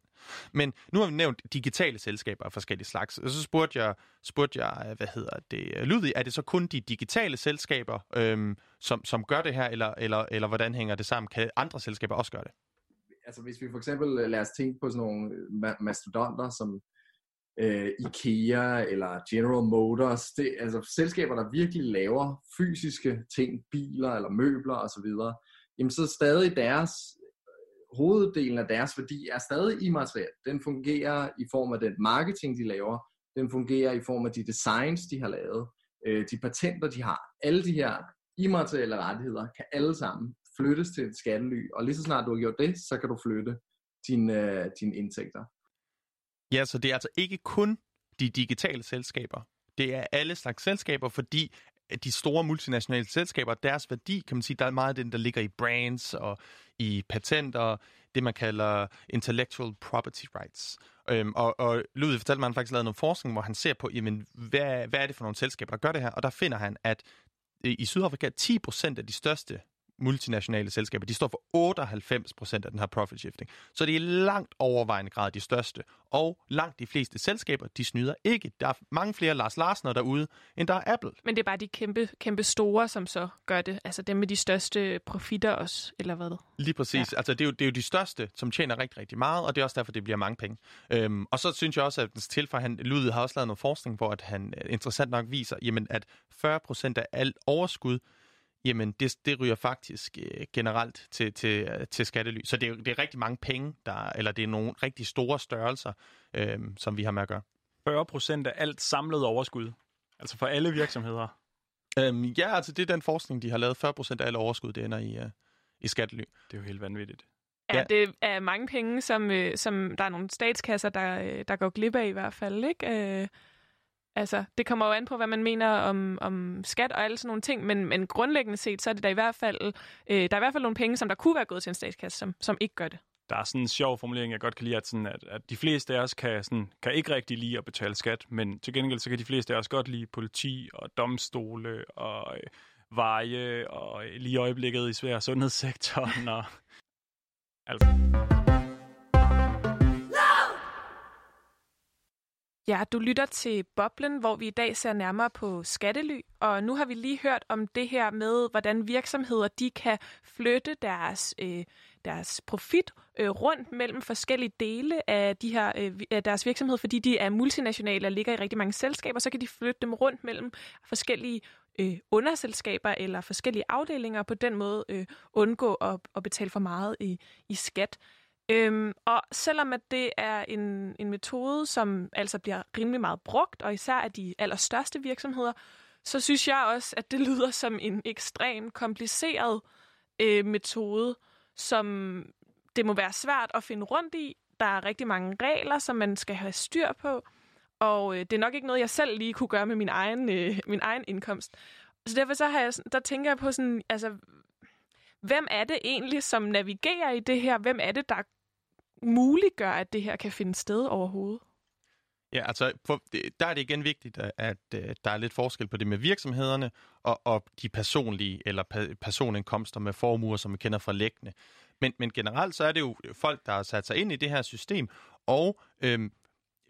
Men nu har vi nævnt digitale selskaber af forskellige slags, og så spurgte jeg, spurgte jeg hvad hedder det, Ludvig, er det så kun de digitale selskaber, øhm, som, som gør det her, eller, eller, eller hvordan hænger det sammen? Kan andre selskaber også gøre det? Altså hvis vi for eksempel øh, lader os tænke på sådan nogle øh, mastodonter som øh, IKEA eller General Motors, det, altså selskaber, der virkelig laver fysiske ting, biler eller møbler osv., jamen så stadig deres øh, hoveddelen af deres værdi er stadig immateriel. Den fungerer i form af den marketing, de laver. Den fungerer i form af de designs, de har lavet. Øh, de patenter, de har. Alle de her immaterielle rettigheder kan alle sammen flyttes til et skattely. Og lige så snart du har gjort det, så kan du flytte dine, øh, dine indtægter. Ja, så det er altså ikke kun de digitale selskaber. Det er alle slags selskaber, fordi øh, de store multinationale selskaber, deres værdi, kan man sige, der er meget af den, der ligger i brands og i patenter, det man kalder intellectual property rights. Øhm, og, og Ludvig fortalte mig, at han faktisk lavet noget forskning, hvor han ser på, jamen, hvad, hvad er det for nogle selskaber, der gør det her? Og der finder han, at øh, i Sydafrika 10% af de største multinationale selskaber, de står for 98 procent af den her profit shifting. Så det er langt overvejende grad de største. Og langt de fleste selskaber, de snyder ikke. Der er mange flere Lars Larsen derude, end der er Apple. Men det er bare de kæmpe, kæmpe store, som så gør det. Altså dem med de største profitter også, eller hvad? Lige præcis. Ja. Altså det er, jo, det er jo de største, som tjener rigtig, rigtig meget, og det er også derfor, det bliver mange penge. Øhm, og så synes jeg også, at tilfælde, han, Ludvig har også lavet noget forskning, hvor at han øh, interessant nok viser, jamen, at 40 procent af alt overskud, jamen det, det ryger faktisk øh, generelt til, til, øh, til skattely. Så det er, det er rigtig mange penge, der, eller det er nogle rigtig store størrelser, øh, som vi har med at gøre. 40 procent af alt samlet overskud, altså for alle virksomheder? Øhm, ja, altså det er den forskning, de har lavet. 40 procent af alt overskud, det ender i, uh, i skattely. Det er jo helt vanvittigt. Ja, ja, det er mange penge, som, øh, som der er nogle statskasser, der, der går glip af i hvert fald. Ikke? Øh, Altså, det kommer jo an på, hvad man mener om, om skat og alle sådan nogle ting, men, men grundlæggende set, så er det da i hvert fald, øh, der er i hvert fald nogle penge, som der kunne være gået til en statskasse, som, som ikke gør det. Der er sådan en sjov formulering, jeg godt kan lide, at, sådan, at, at de fleste af os kan, sådan, kan ikke rigtig lide at betale skat, men til gengæld så kan de fleste af os godt lide politi og domstole og øh, veje og øh, lige øjeblikket i svær sundhedssektoren og alt. Ja, du lytter til Boblen, hvor vi i dag ser nærmere på skattely, og nu har vi lige hørt om det her med, hvordan virksomheder de kan flytte deres, øh, deres profit øh, rundt mellem forskellige dele af, de her, øh, af deres virksomhed, fordi de er multinationale og ligger i rigtig mange selskaber, så kan de flytte dem rundt mellem forskellige øh, underselskaber eller forskellige afdelinger, og på den måde øh, undgå at, at betale for meget i, i skat. Øhm, og selvom at det er en, en metode, som altså bliver rimelig meget brugt, og især af de allerstørste virksomheder, så synes jeg også, at det lyder som en ekstrem kompliceret øh, metode, som det må være svært at finde rundt i. Der er rigtig mange regler, som man skal have styr på, og øh, det er nok ikke noget, jeg selv lige kunne gøre med min egen, øh, min egen indkomst. Så derfor så har jeg, der tænker jeg på sådan, altså, hvem er det egentlig, som navigerer i det her? Hvem er det, der muliggør, at det her kan finde sted overhovedet? Ja, altså, for, der er det igen vigtigt, at, at, øh, der er lidt forskel på det med virksomhederne og, og de personlige eller pa- personindkomster med formuer, som vi kender fra læggende. Men, men generelt så er det jo folk, der har sat sig ind i det her system, og øhm,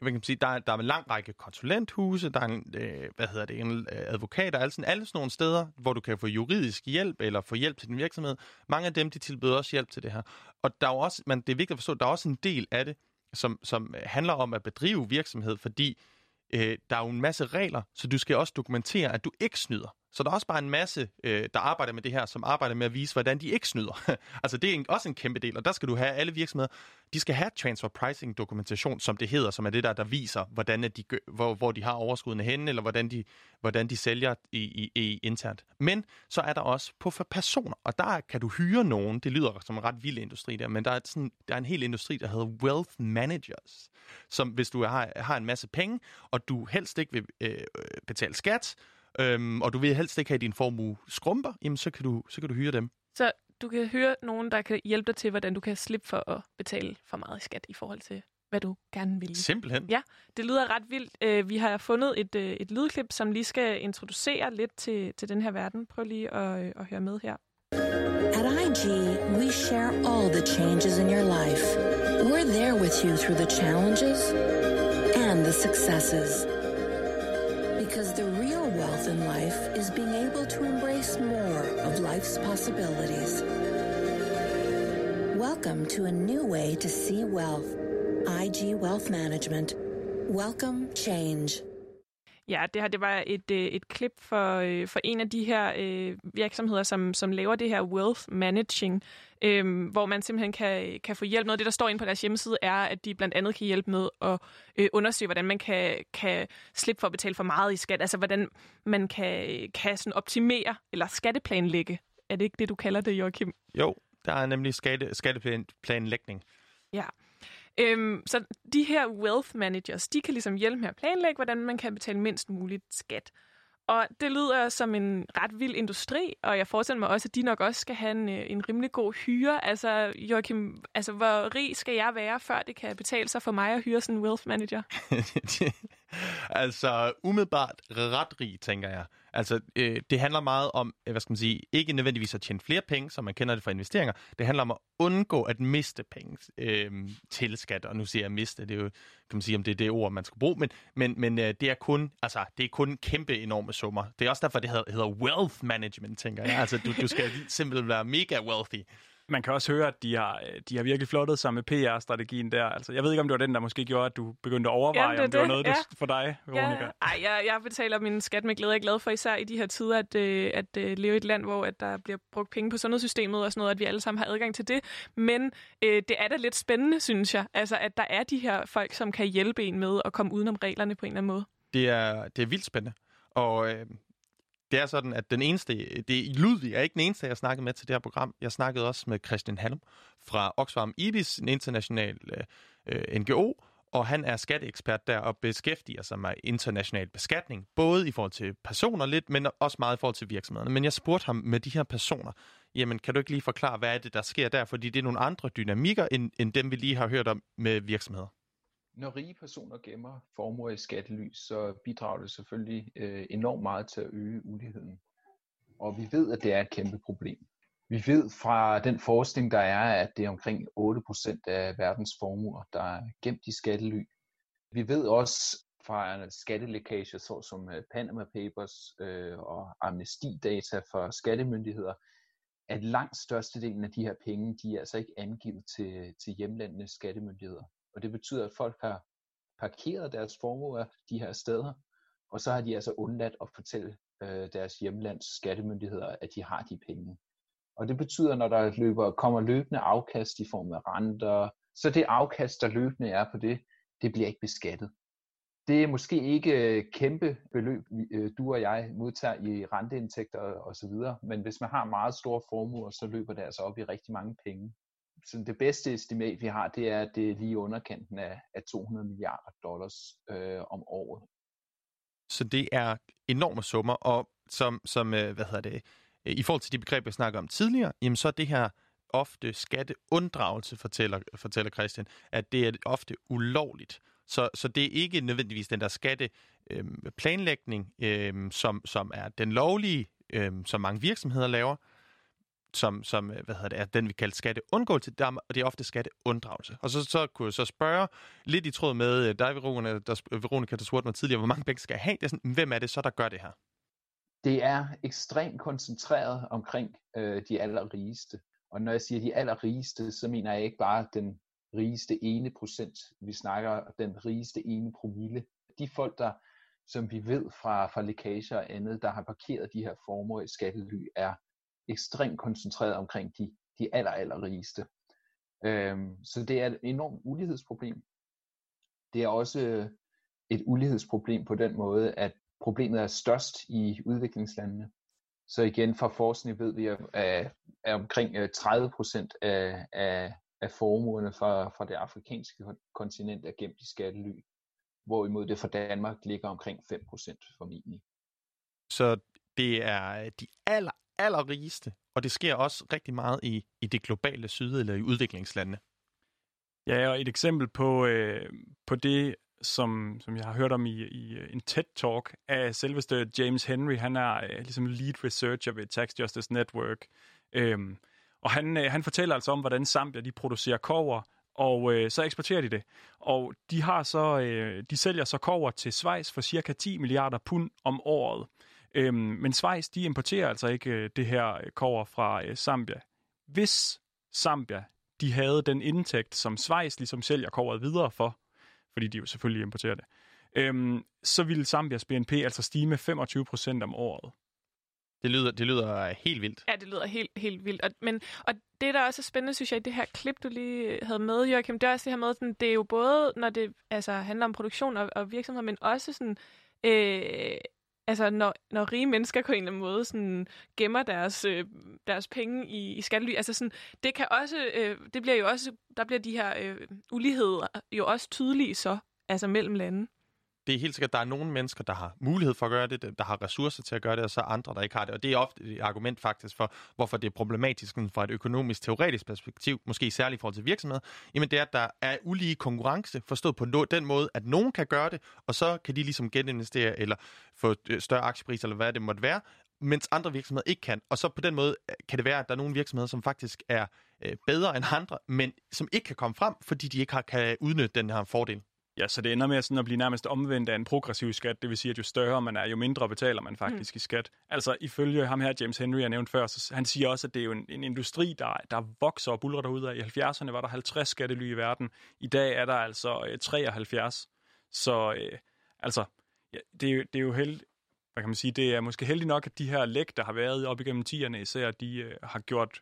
hvad kan man sige, der, er, der er en lang række konsulenthuse, der er en, øh, hvad hedder det, en øh, advokater, alle sådan, alle sådan nogle steder, hvor du kan få juridisk hjælp eller få hjælp til din virksomhed. Mange af dem, de tilbyder også hjælp til det her. Og der er også, men det er vigtigt at forstå, der er også en del af det, som, som handler om at bedrive virksomhed, fordi øh, der er jo en masse regler, så du skal også dokumentere, at du ikke snyder. Så der er også bare en masse, øh, der arbejder med det her, som arbejder med at vise, hvordan de ikke snyder. altså det er en, også en kæmpe del, og der skal du have alle virksomheder, de skal have transfer pricing dokumentation, som det hedder, som er det der, der viser, hvordan de, hvor, hvor de har overskuddene henne, eller hvordan de, hvordan de sælger i, i, i internt. Men så er der også på for personer, og der kan du hyre nogen, det lyder som en ret vild industri der, men der er, sådan, der er en hel industri, der hedder wealth managers, som hvis du har, har en masse penge, og du helst ikke vil øh, betale skat, øhm, og du vil helst ikke have din formue skrumper, jamen så kan du, så kan du hyre dem. Så du kan høre nogen, der kan hjælpe dig til, hvordan du kan slippe for at betale for meget i skat i forhold til, hvad du gerne vil. Simpelthen. Ja, det lyder ret vildt. Øh, vi har fundet et, øh, et lydklip, som lige skal introducere lidt til, til den her verden. Prøv lige at, øh, at høre med her. At IG, we share all the changes in your life. We're there with you through the challenges and the successes. Because the wealth in life is being able to embrace more of life's possibilities. Welcome to a new way to see wealth. IG Wealth Management. Welcome change. Ja, det her det var et, øh, et klip for, øh, for en af de her øh, virksomheder, som, som laver det her wealth managing, øh, hvor man simpelthen kan, kan få hjælp. Noget af det, der står inde på deres hjemmeside, er, at de blandt andet kan hjælpe med at øh, undersøge, hvordan man kan, kan slippe for at betale for meget i skat. Altså, hvordan man kan, kan sådan optimere eller skatteplanlægge. Er det ikke det, du kalder det, Joachim? Jo, der er nemlig skatte, skatteplanlægning. Ja. Øhm, så de her wealth managers, de kan ligesom hjælpe med at planlægge, hvordan man kan betale mindst muligt skat. Og det lyder som en ret vild industri, og jeg forestiller mig også, at de nok også skal have en, øh, en rimelig god hyre. Altså, Joachim, altså, hvor rig skal jeg være, før det kan betale sig for mig at hyre sådan en wealth manager? altså, umiddelbart ret rig, tænker jeg. Altså, øh, det handler meget om, øh, hvad skal man sige, ikke nødvendigvis at tjene flere penge, som man kender det fra investeringer. Det handler om at undgå at miste penge øh, til skat. Og nu siger jeg miste, det er jo, kan man sige, om det er det ord, man skal bruge. Men, men, men øh, det er kun, altså, det er kun kæmpe enorme summer. Det er også derfor, det hedder, hedder wealth management, tænker jeg. Altså, du, du skal simpelthen være mega wealthy. Man kan også høre, at de har, de har virkelig flottet sig med PR-strategien der. Altså, jeg ved ikke, om det var den, der måske gjorde, at du begyndte at overveje, Jamen, det om det, det var noget ja. for dig, Veronica. Ja. Ej, jeg, jeg betaler min skat med glæde. Jeg er glad for især i de her tider, at, øh, at øh, leve i et land, hvor at der bliver brugt penge på sundhedssystemet og sådan noget, at vi alle sammen har adgang til det. Men øh, det er da lidt spændende, synes jeg, altså, at der er de her folk, som kan hjælpe en med at komme udenom reglerne på en eller anden måde. Det er, det er vildt spændende. Og øh, det er sådan, at den eneste, det Ludvig er ikke den eneste, jeg snakkede med til det her program. Jeg snakkede også med Christian Halm fra Oxfam IBIS, en international øh, NGO, og han er skatteekspert der og beskæftiger sig med international beskatning, både i forhold til personer lidt, men også meget i forhold til virksomhederne. Men jeg spurgte ham med de her personer, jamen kan du ikke lige forklare, hvad er det, der sker der? Fordi det er nogle andre dynamikker, end, end dem, vi lige har hørt om med virksomheder. Når rige personer gemmer formuer i skattely, så bidrager det selvfølgelig øh, enormt meget til at øge uligheden. Og vi ved, at det er et kæmpe problem. Vi ved fra den forskning, der er, at det er omkring 8% af verdens formuer, der er gemt i skattely. Vi ved også fra skattelækager, såsom øh, Panama Papers øh, og amnestidata for skattemyndigheder, at langt størstedelen af de her penge, de er altså ikke angivet til, til hjemlandenes skattemyndigheder. Og det betyder, at folk har parkeret deres formuer de her steder, og så har de altså undladt at fortælle øh, deres hjemlands skattemyndigheder, at de har de penge. Og det betyder, når der løber, kommer løbende afkast i form af renter, så det afkast, der løbende er på det, det bliver ikke beskattet. Det er måske ikke øh, kæmpe beløb, øh, du og jeg modtager i renteindtægter osv., men hvis man har meget store formuer, så løber det altså op i rigtig mange penge sådan det bedste estimat, vi har, det er, at det er lige underkanten af, af 200 milliarder dollars øh, om året. Så det er enorme summer, og som, som øh, hvad hedder det, øh, i forhold til de begreber, jeg snakker om tidligere, jamen så er det her ofte skatteunddragelse, fortæller, fortæller Christian, at det er ofte ulovligt. Så, så det er ikke nødvendigvis den der skatteplanlægning, øh, øh, som, som er den lovlige, øh, som mange virksomheder laver, som, som øh, hvad hedder det, er den, vi kalder skatteundgåelse, og det er ofte skatteunddragelse. Og så, så kunne jeg så spørge, lidt i tråd med øh, dig, Veronica, der, øh, Veronica, der spurgte mig tidligere, hvor mange penge skal jeg have? Det er sådan, hvem er det så, der gør det her? Det er ekstremt koncentreret omkring øh, de allerrigeste. Og når jeg siger de allerrigeste, så mener jeg ikke bare den rigeste ene procent. Vi snakker den rigeste ene promille. De folk, der, som vi ved fra, fra lækager og andet, der har parkeret de her formuer i skattely, er ekstremt koncentreret omkring de, de aller, aller rigeste. Øhm, så det er et enormt ulighedsproblem. Det er også øh, et ulighedsproblem på den måde, at problemet er størst i udviklingslandene. Så igen fra forskning ved vi, at, at omkring øh, 30 procent af, af, af formuerne fra, fra det afrikanske kontinent er gemt i skattely, hvorimod det for Danmark ligger omkring 5 procent formentlig. Så det er de aller, allerrigeste, og det sker også rigtig meget i, i det globale syd eller i udviklingslandene. Ja, og et eksempel på, øh, på det, som, som jeg har hørt om i, i øh, en TED-talk af selveste James Henry. Han er øh, ligesom lead researcher ved Tax Justice Network. Øhm, og han, øh, han fortæller altså om, hvordan Zambia de producerer kover, og øh, så eksporterer de det. Og de har så øh, de sælger så kover til Schweiz for cirka 10 milliarder pund om året. Øhm, men Schweiz de importerer altså ikke øh, det her kover fra øh, Zambia. Hvis Zambia de havde den indtægt, som Schweiz ligesom sælger koveret videre for, fordi de jo selvfølgelig importerer det, øhm, så ville Zambias BNP altså stige med 25 procent om året. Det lyder, det lyder helt vildt. Ja, det lyder helt, helt vildt. Og, men, og det, der også er spændende, synes jeg, i det her klip, du lige havde med, Joachim, det er også det her med, sådan, det er jo både, når det altså, handler om produktion og, og virksomhed, men også sådan, øh, altså, når, når rige mennesker på en eller anden måde sådan, gemmer deres, øh, deres penge i, i skattely, altså sådan, det kan også, øh, det bliver jo også, der bliver de her øh, uligheder jo også tydelige så, altså mellem lande det er helt sikkert, at der er nogle mennesker, der har mulighed for at gøre det, der har ressourcer til at gøre det, og så andre, der ikke har det. Og det er ofte et argument faktisk for, hvorfor det er problematisk fra et økonomisk, teoretisk perspektiv, måske særligt i forhold til virksomheder. Jamen det er, at der er ulige konkurrence, forstået på den måde, at nogen kan gøre det, og så kan de ligesom geninvestere eller få øh, større aktiepris, eller hvad det måtte være, mens andre virksomheder ikke kan. Og så på den måde øh, kan det være, at der er nogle virksomheder, som faktisk er øh, bedre end andre, men som ikke kan komme frem, fordi de ikke har, kan udnytte den her fordel. Ja, så det ender med sådan at blive nærmest omvendt af en progressiv skat. Det vil sige, at jo større man er, jo mindre betaler man faktisk mm. i skat. Altså ifølge ham her, James Henry, jeg nævnte før, så han siger også, at det er jo en, en industri, der, der vokser og buller derude. I 70'erne var der 50 skattely i verden. I dag er der altså øh, 73. Så øh, altså, ja, det, er jo, det er jo heldigt, hvad kan man sige, det er måske heldigt nok, at de her læk, der har været op igennem 10'erne især, de øh, har gjort,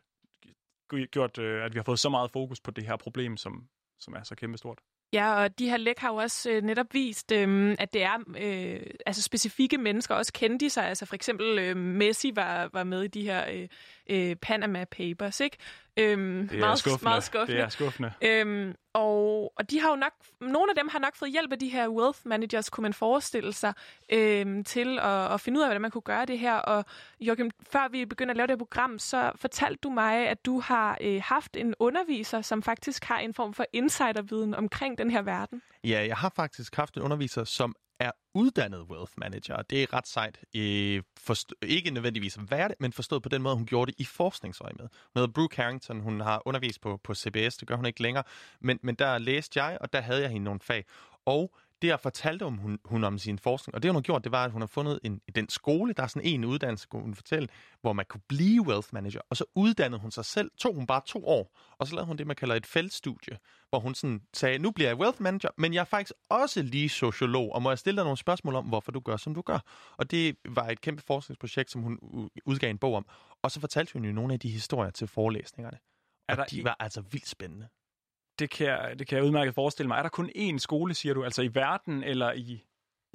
gjort øh, at vi har fået så meget fokus på det her problem, som, som er så kæmpestort. Ja, og de her læk har jo også øh, netop vist, øh, at det er øh, altså specifikke mennesker, også kendte sig. Altså for eksempel øh, Messi var, var med i de her øh, øh, Panama Papers, ikke? Øhm, det er meget, skuffende. Meget skuffende. Det er skuffende. Øhm, og, og de har jo nok, nogle af dem har nok fået hjælp af de her wealth managers, kunne man forestille sig, øhm, til at, at finde ud af, hvordan man kunne gøre det her. Og Joachim, før vi begynder at lave det her program, så fortalte du mig, at du har øh, haft en underviser, som faktisk har en form for insiderviden omkring den her verden. Ja, jeg har faktisk haft en underviser, som er uddannet wealth manager. Det er ret sejt. Øh, forst- ikke nødvendigvis værd, være det, men forstået på den måde, hun gjorde det i forskningsøje med. Hun hedder Brooke Harrington. Hun har undervist på, på CBS. Det gør hun ikke længere. Men, men der læste jeg, og der havde jeg hende nogle fag. Og det jeg fortalte om hun, hun om sin forskning, og det hun har gjort, det var, at hun har fundet en, den skole, der er sådan en uddannelse, kunne hun fortælle, hvor man kunne blive wealth manager, og så uddannede hun sig selv, tog hun bare to år, og så lavede hun det, man kalder et feltstudie, hvor hun sådan sagde, nu bliver jeg wealth manager, men jeg er faktisk også lige sociolog, og må jeg stille dig nogle spørgsmål om, hvorfor du gør, som du gør. Og det var et kæmpe forskningsprojekt, som hun udgav en bog om, og så fortalte hun jo nogle af de historier til forelæsningerne. Og er der de var altså vildt spændende det kan, jeg, det kan jeg udmærket forestille mig. Er der kun én skole, siger du, altså i verden eller i...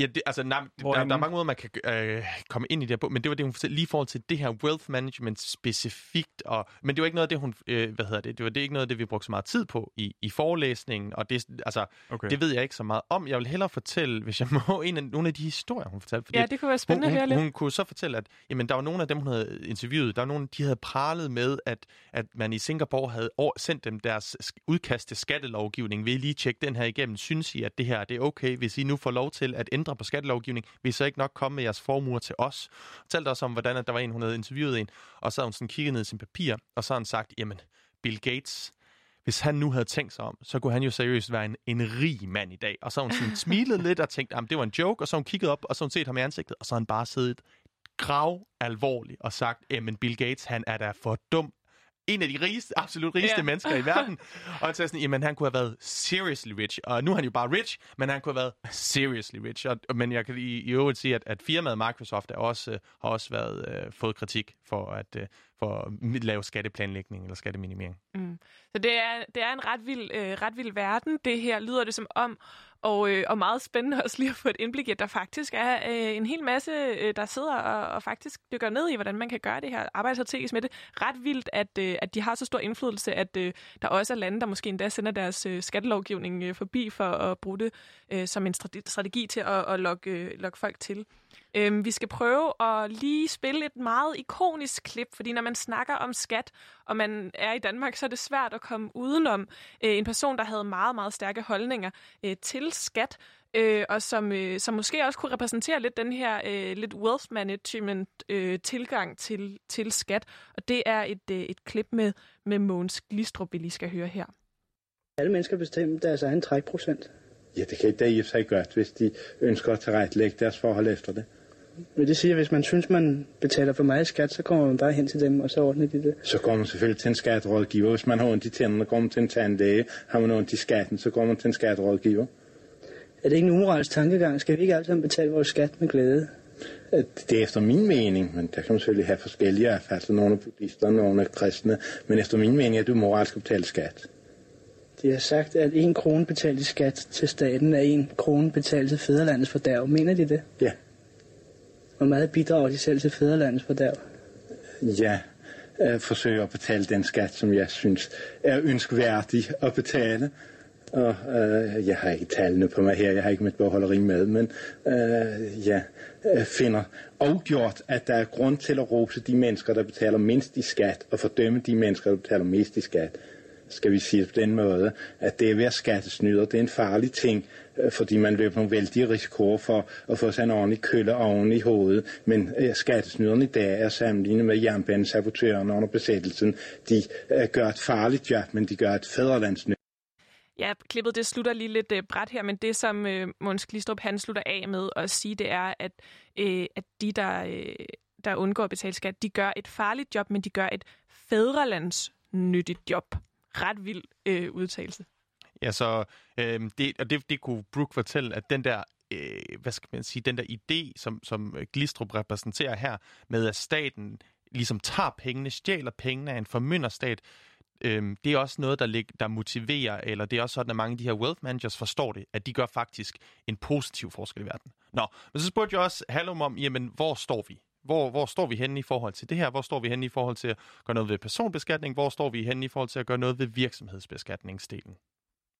Ja, det, altså, nej, der, Hvorhenne? der er mange måder, man kan øh, komme ind i det her på, men det var det, hun fortalte lige i forhold til det her wealth management specifikt. Og, men det var ikke noget af det, hun, øh, hvad hedder det, det var det ikke noget af det, vi brugte så meget tid på i, i forelæsningen, og det, altså, Okay. det ved jeg ikke så meget om. Jeg vil hellere fortælle, hvis jeg må, en af, nogle af de historier, hun fortalte. Fordi Ja, det kunne være spændende hun, at høre hun, lidt. Hun kunne så fortælle, at jamen, der var nogle af dem, hun havde interviewet, der var nogle, de havde pralet med, at, at man i Singapore havde over, sendt dem deres udkast til skattelovgivning. Vil I lige tjekke den her igennem? Synes I, at det her det er okay, hvis I nu får lov til at ændre på skattelovgivning? Vil I så ikke nok komme med jeres formuer til os? Fortalte også om, hvordan at der var en, hun havde interviewet en, og så havde hun sådan kigget ned i sin papir, og så havde hun sagt, jamen, Bill Gates, hvis han nu havde tænkt sig om, så kunne han jo seriøst være en, en rig mand i dag. Og så har hun sådan smilet lidt og tænkt, at det var en joke, og så har hun kigget op, og så har hun set ham i ansigtet, og så har han bare siddet grav alvorligt og sagt, men Bill Gates, han er da for dum. En af de rigeste, absolut rigeste yeah. mennesker i verden. Og sagde sådan, jamen han kunne have været seriously rich. Og nu er han jo bare rich, men han kunne have været seriously rich. Og, men jeg kan i, i øvrigt sige, at, at firmaet Microsoft er også, øh, har også været, øh, fået kritik for at, øh, for at lave skatteplanlægning eller skatteminimering. Mm. Så det er, det er en ret vild, øh, ret vild verden, det her lyder det som om. Og, øh, og meget spændende også lige at få et indblik i, at der faktisk er øh, en hel masse, øh, der sidder og, og faktisk dykker ned i, hvordan man kan gøre det her, arbejde strategisk med det. Ret vildt, at, øh, at de har så stor indflydelse, at øh, der også er lande, der måske endda sender deres øh, skattelovgivning øh, forbi for at bruge det øh, som en strategi til at, at lokke, øh, lokke folk til. Øhm, vi skal prøve at lige spille et meget ikonisk klip, fordi når man snakker om skat, og man er i Danmark, så er det svært at komme udenom øh, en person, der havde meget, meget stærke holdninger øh, til skat, øh, og som, øh, som måske også kunne repræsentere lidt den her øh, lidt wealth management øh, tilgang til, til skat. Og det er et, øh, et klip med, med Mogens Glistrup, vi lige skal høre her. Alle mennesker bestemmer deres egen trækprocent. Ja, det kan da i sig godt, hvis de ønsker at tilrettelægge deres forhold efter det. Men det siger, at hvis man synes, man betaler for meget skat, så kommer man bare hen til dem, og så ordner de det. Så går man selvfølgelig til en skatterådgiver. Hvis man har ondt i tænderne, går man til en tandlæge. Har man ondt i skatten, så går man til en skatterådgiver. Er det ikke en umoralsk tankegang? Skal vi ikke sammen betale vores skat med glæde? Det er efter min mening, men der kan man selvfølgelig have forskellige erfærdsler. Nogle er buddhister, nogle er kristne. Men efter min mening er det moralsk at betale skat. De har sagt, at en krone betalt i skat til staten er en krone betalt til fædrelandets fordærv. Mener de det? Ja. Hvor meget bidrager de selv til fædrelandets fordærv? Jeg øh, forsøger at betale den skat, som jeg synes er ønskværdig at betale. Og øh, jeg har ikke tallene på mig her, jeg har ikke mit bogholderi med, men øh, jeg øh, finder afgjort, at der er grund til at rose de mennesker, der betaler mindst i skat, og fordømme de mennesker, der betaler mest i skat. Skal vi sige på den måde, at det at være skattesnyder, det er en farlig ting, øh, fordi man løber nogle vældige risikoer for at få sig en ordentlig kølle oven i hovedet. Men øh, skattesnyderne i dag er sammenlignet med jernbanesabotørerne under besættelsen. De øh, gør et farligt job, men de gør et fædrelandsnyt. Ja, klippet det slutter lige lidt øh, bræt her, men det som øh, Måns Glistrup han slutter af med at sige, det er, at, øh, at de, der, øh, der undgår at betale skat, de gør et farligt job, men de gør et fædrelandsnyttigt job. Ret vild øh, udtalelse. Ja, så øh, det, og det, det kunne Brooke fortælle, at den der, øh, hvad skal man sige, den der idé, som, som øh, Glistrup repræsenterer her, med at staten ligesom tager pengene, stjæler pengene af en formynderstat, øh, det er også noget, der, lig, der motiverer, eller det er også sådan, at mange af de her wealth managers forstår det, at de gør faktisk en positiv forskel i verden. Nå, men så spurgte jeg også Hallum om, jamen, hvor står vi? Hvor, hvor står vi henne i forhold til det her? Hvor står vi henne i forhold til at gøre noget ved personbeskatning? Hvor står vi henne i forhold til at gøre noget ved virksomhedsbeskatningsdelen?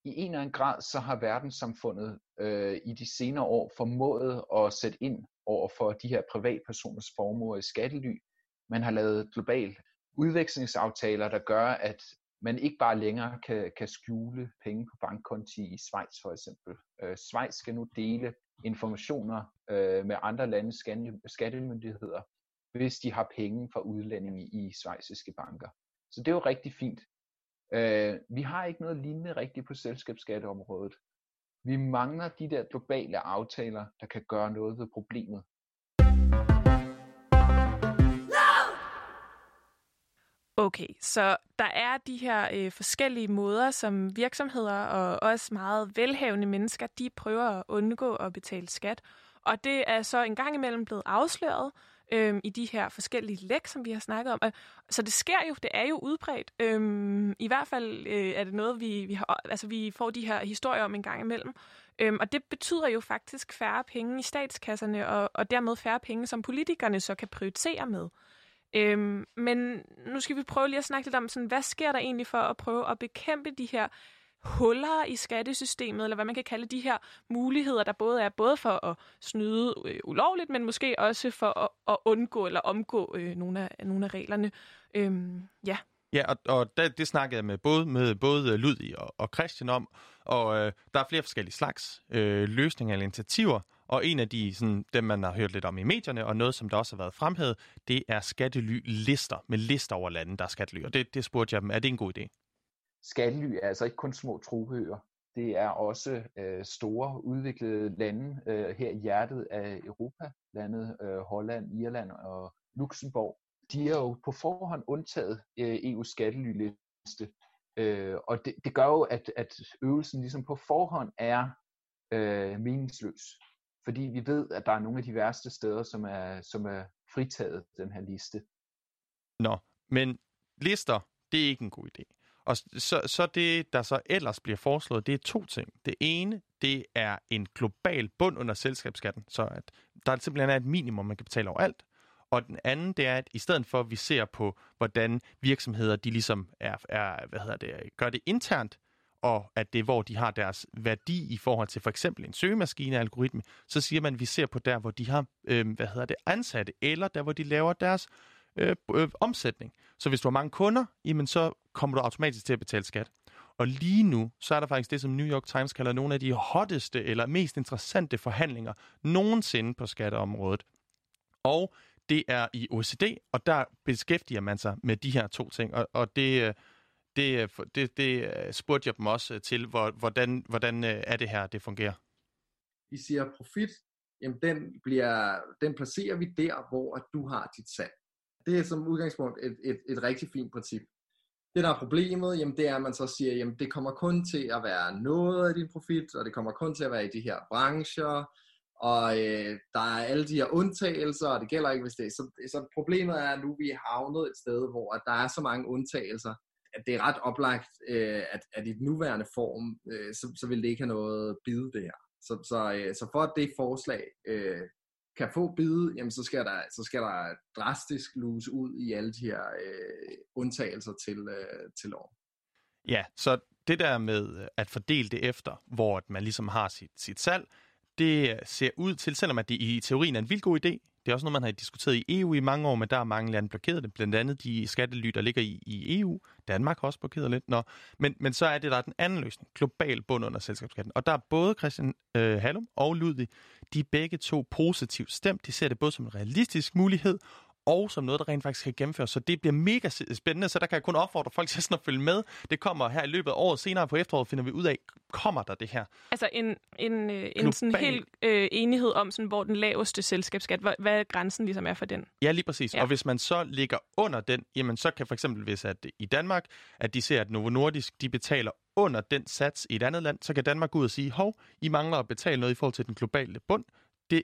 I en eller anden grad, så har verdenssamfundet øh, i de senere år formået at sætte ind over for de her privatpersoners formuer i skattely. Man har lavet global udvekslingsaftaler, der gør, at man ikke bare længere kan, kan skjule penge på bankkonti i Schweiz for eksempel. Øh, Schweiz skal nu dele informationer øh, med andre landes skattemyndigheder, hvis de har penge fra udlændinge i schweiziske banker. Så det er jo rigtig fint. Øh, vi har ikke noget lignende rigtigt på selskabsskatteområdet. Vi mangler de der globale aftaler, der kan gøre noget ved problemet. Okay, så der er de her øh, forskellige måder, som virksomheder og også meget velhavende mennesker, de prøver at undgå at betale skat. Og det er så en gang imellem blevet afsløret, øh, i de her forskellige læk, som vi har snakket om. Så det sker jo, det er jo udbredt. Øh, I hvert fald øh, er det noget, vi, vi, har, altså, vi får de her historier om en gang imellem. Øh, og det betyder jo faktisk færre penge i statskasserne, og, og dermed færre penge, som politikerne så kan prioritere med. Øhm, men nu skal vi prøve lige at snakke lidt om, sådan, hvad sker der egentlig for at prøve at bekæmpe de her huller i skattesystemet, eller hvad man kan kalde de her muligheder, der både er både for at snyde øh, ulovligt, men måske også for at, at undgå eller omgå øh, nogle, af, nogle af reglerne. Øhm, ja. Ja, og, og det, det snakkede jeg med både, med både Ludvig og, og Christian om, og øh, der er flere forskellige slags øh, løsninger eller initiativer, og en af de, sådan, dem man har hørt lidt om i medierne, og noget, som der også har været fremhævet, det er skattely-lister, med lister over lande, der er skattely. Og det, det spurgte jeg dem, er det en god idé? Skattely er altså ikke kun små trohøer. Det er også øh, store udviklede lande øh, her i hjertet af Europa, landet øh, Holland, Irland og Luxembourg. De er jo på forhånd undtaget øh, EU's skattelyliste, øh, og det, det gør jo, at, at øvelsen ligesom på forhånd er øh, meningsløs fordi vi ved, at der er nogle af de værste steder, som er, som er fritaget den her liste. Nå, men lister, det er ikke en god idé. Og så, så det, der så ellers bliver foreslået, det er to ting. Det ene, det er en global bund under selskabsskatten, så at der simpelthen er et minimum, man kan betale overalt. Og den anden, det er, at i stedet for, at vi ser på, hvordan virksomheder, de ligesom er, er hvad hedder det, gør det internt, og at det er, hvor de har deres værdi i forhold til for eksempel en søgemaskinealgoritme, så siger man, at vi ser på der, hvor de har øh, hvad hedder det, ansatte, eller der, hvor de laver deres øh, øh, omsætning. Så hvis du har mange kunder, jamen så kommer du automatisk til at betale skat. Og lige nu, så er der faktisk det, som New York Times kalder nogle af de hotteste eller mest interessante forhandlinger nogensinde på skatteområdet. Og det er i OECD, og der beskæftiger man sig med de her to ting. Og, og det, øh, Øh, det, det, det spurgte jeg dem også øh, til, hvordan, hvordan er det her, det fungerer? Vi siger profit, jamen den, bliver, den placerer vi der, hvor du har dit salg. Det er som udgangspunkt et, et, et rigtig fint princip. Det, der er problemet, jamen, det er, at man så siger, jamen, det kommer kun til at være noget af din profit, og det kommer kun til at være i de her brancher, og øh, der er alle de her undtagelser, og det gælder ikke, hvis det er. Så, så problemet er, at nu vi er havnet et sted, hvor at der er så mange undtagelser, at det er ret oplagt, øh, at, at i den nuværende form, øh, så, så vil det ikke have noget bide det her. Så, så, øh, så for at det forslag øh, kan få bide, jamen så skal der, så skal der drastisk luse ud i alle de her øh, undtagelser til, øh, til lov. Ja, så det der med at fordele det efter, hvor man ligesom har sit, sit salg, det ser ud til, selvom at det i teorien er en vild god idé, det er også noget, man har diskuteret i EU i mange år, men der er mange lande blokeret det. Blandt andet de skattely, der ligger i, i EU. Danmark har også blokeret lidt. Nå. Men, men så er det der er den anden løsning. Global bund under selskabsskatten. Og der er både Christian øh, Hallum og Ludvig, de er begge to positivt stemt. De ser det både som en realistisk mulighed, og som noget, der rent faktisk kan gennemføres. Så det bliver mega spændende, så der kan jeg kun opfordre folk til sådan at følge med. Det kommer her i løbet af året. Senere på efteråret finder vi ud af, kommer der det her? Altså en, en, øh, en sådan helt øh, enighed om, sådan, hvor den laveste selskabsskat, hvad, hvad grænsen ligesom er for den. Ja, lige præcis. Ja. Og hvis man så ligger under den, jamen så kan for eksempel, hvis at i Danmark, at de ser, at Novo Nordisk, de betaler under den sats i et andet land, så kan Danmark gå ud og sige, hov, I mangler at betale noget i forhold til den globale bund. Det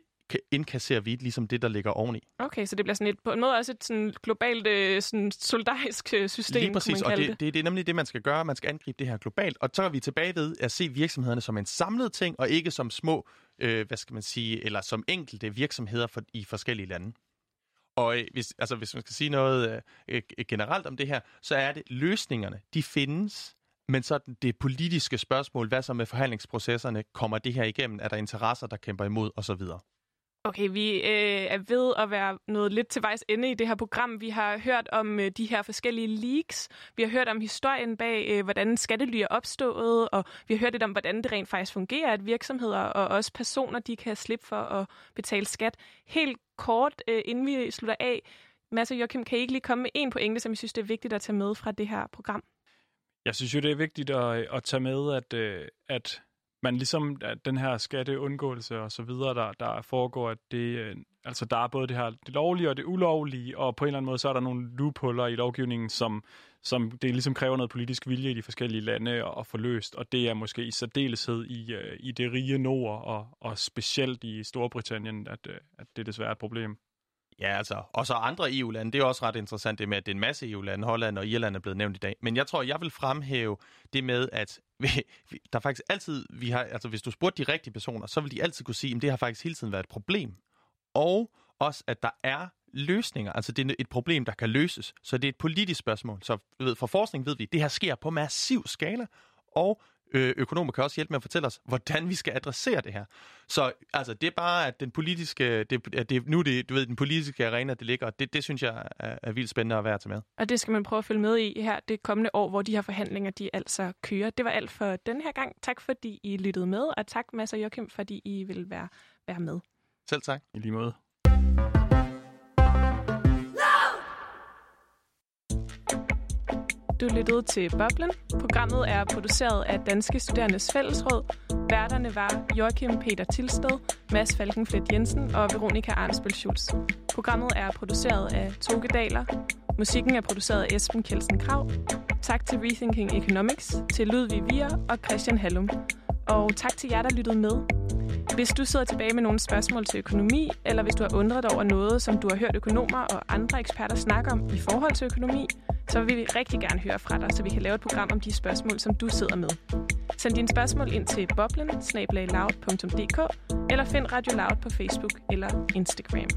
indkasserer vi ligesom det, der ligger oveni. Okay, så det bliver sådan et, på en måde også et sådan globalt øh, sådan solidarisk øh, system, Lige præcis, og det, det, det er nemlig det, man skal gøre. Man skal angribe det her globalt. Og så er vi tilbage ved at se virksomhederne som en samlet ting, og ikke som små, øh, hvad skal man sige, eller som enkelte virksomheder for, i forskellige lande. Og øh, hvis, altså, hvis man skal sige noget øh, generelt om det her, så er det løsningerne, de findes, men så det politiske spørgsmål, hvad så med forhandlingsprocesserne, kommer det her igennem, er der interesser, der kæmper imod osv.? Okay, vi øh, er ved at være noget lidt til vejs ende i det her program. Vi har hørt om øh, de her forskellige leaks. Vi har hørt om historien bag, øh, hvordan skattely er opstået, og vi har hørt lidt om, hvordan det rent faktisk fungerer, at virksomheder og også personer, de kan slippe for at betale skat. Helt kort, øh, inden vi slutter af, Mads og Joachim, kan I ikke lige komme med en pointe, som I synes, det er vigtigt at tage med fra det her program? Jeg synes jo, det er vigtigt at, at tage med, at, øh, at man ligesom at den her skatteundgåelse og så videre, der, der foregår, at det, øh, altså der er både det her det lovlige og det ulovlige, og på en eller anden måde, så er der nogle loophuller i lovgivningen, som, som det ligesom kræver noget politisk vilje i de forskellige lande at få løst, og det er måske i særdeleshed i, øh, i det rige nord, og, og specielt i Storbritannien, at, øh, at det desværre er et problem. Ja, altså, og så andre EU-lande. Det er også ret interessant det med, at det er en masse EU-lande. Holland og Irland er blevet nævnt i dag. Men jeg tror, jeg vil fremhæve det med, at vi, der faktisk altid, vi har, altså hvis du spurgte de rigtige personer, så vil de altid kunne sige, at det har faktisk hele tiden været et problem. Og også, at der er løsninger. Altså, det er et problem, der kan løses. Så det er et politisk spørgsmål. Så ved, for forskning ved vi, at det her sker på massiv skala, og øh, økonomer kan også hjælpe med at fortælle os, hvordan vi skal adressere det her. Så altså, det er bare, at den politiske, det, at det, nu det, du ved, den politiske arena, det ligger, det, det synes jeg er, er vildt spændende at være til med. Og det skal man prøve at følge med i her det kommende år, hvor de her forhandlinger, de altså kører. Det var alt for den her gang. Tak fordi I lyttede med, og tak Mads og Joachim, fordi I vil være, være med. Selv tak. I lige måde. Du lyttede til Boblen. Programmet er produceret af Danske Studerendes Fællesråd. Værterne var Joachim Peter Tilsted, Mads Falkenflet Jensen og Veronika Arnsbøl Schulz. Programmet er produceret af Toge Daler. Musikken er produceret af Esben Kelsen Krav. Tak til Rethinking Economics, til Ludvig Vier og Christian Hallum. Og tak til jer, der lyttede med. Hvis du sidder tilbage med nogle spørgsmål til økonomi, eller hvis du har undret dig over noget, som du har hørt økonomer og andre eksperter snakke om i forhold til økonomi, så vil vi rigtig gerne høre fra dig, så vi kan lave et program om de spørgsmål, som du sidder med. Send dine spørgsmål ind til boblen eller find Radio Loud på Facebook eller Instagram.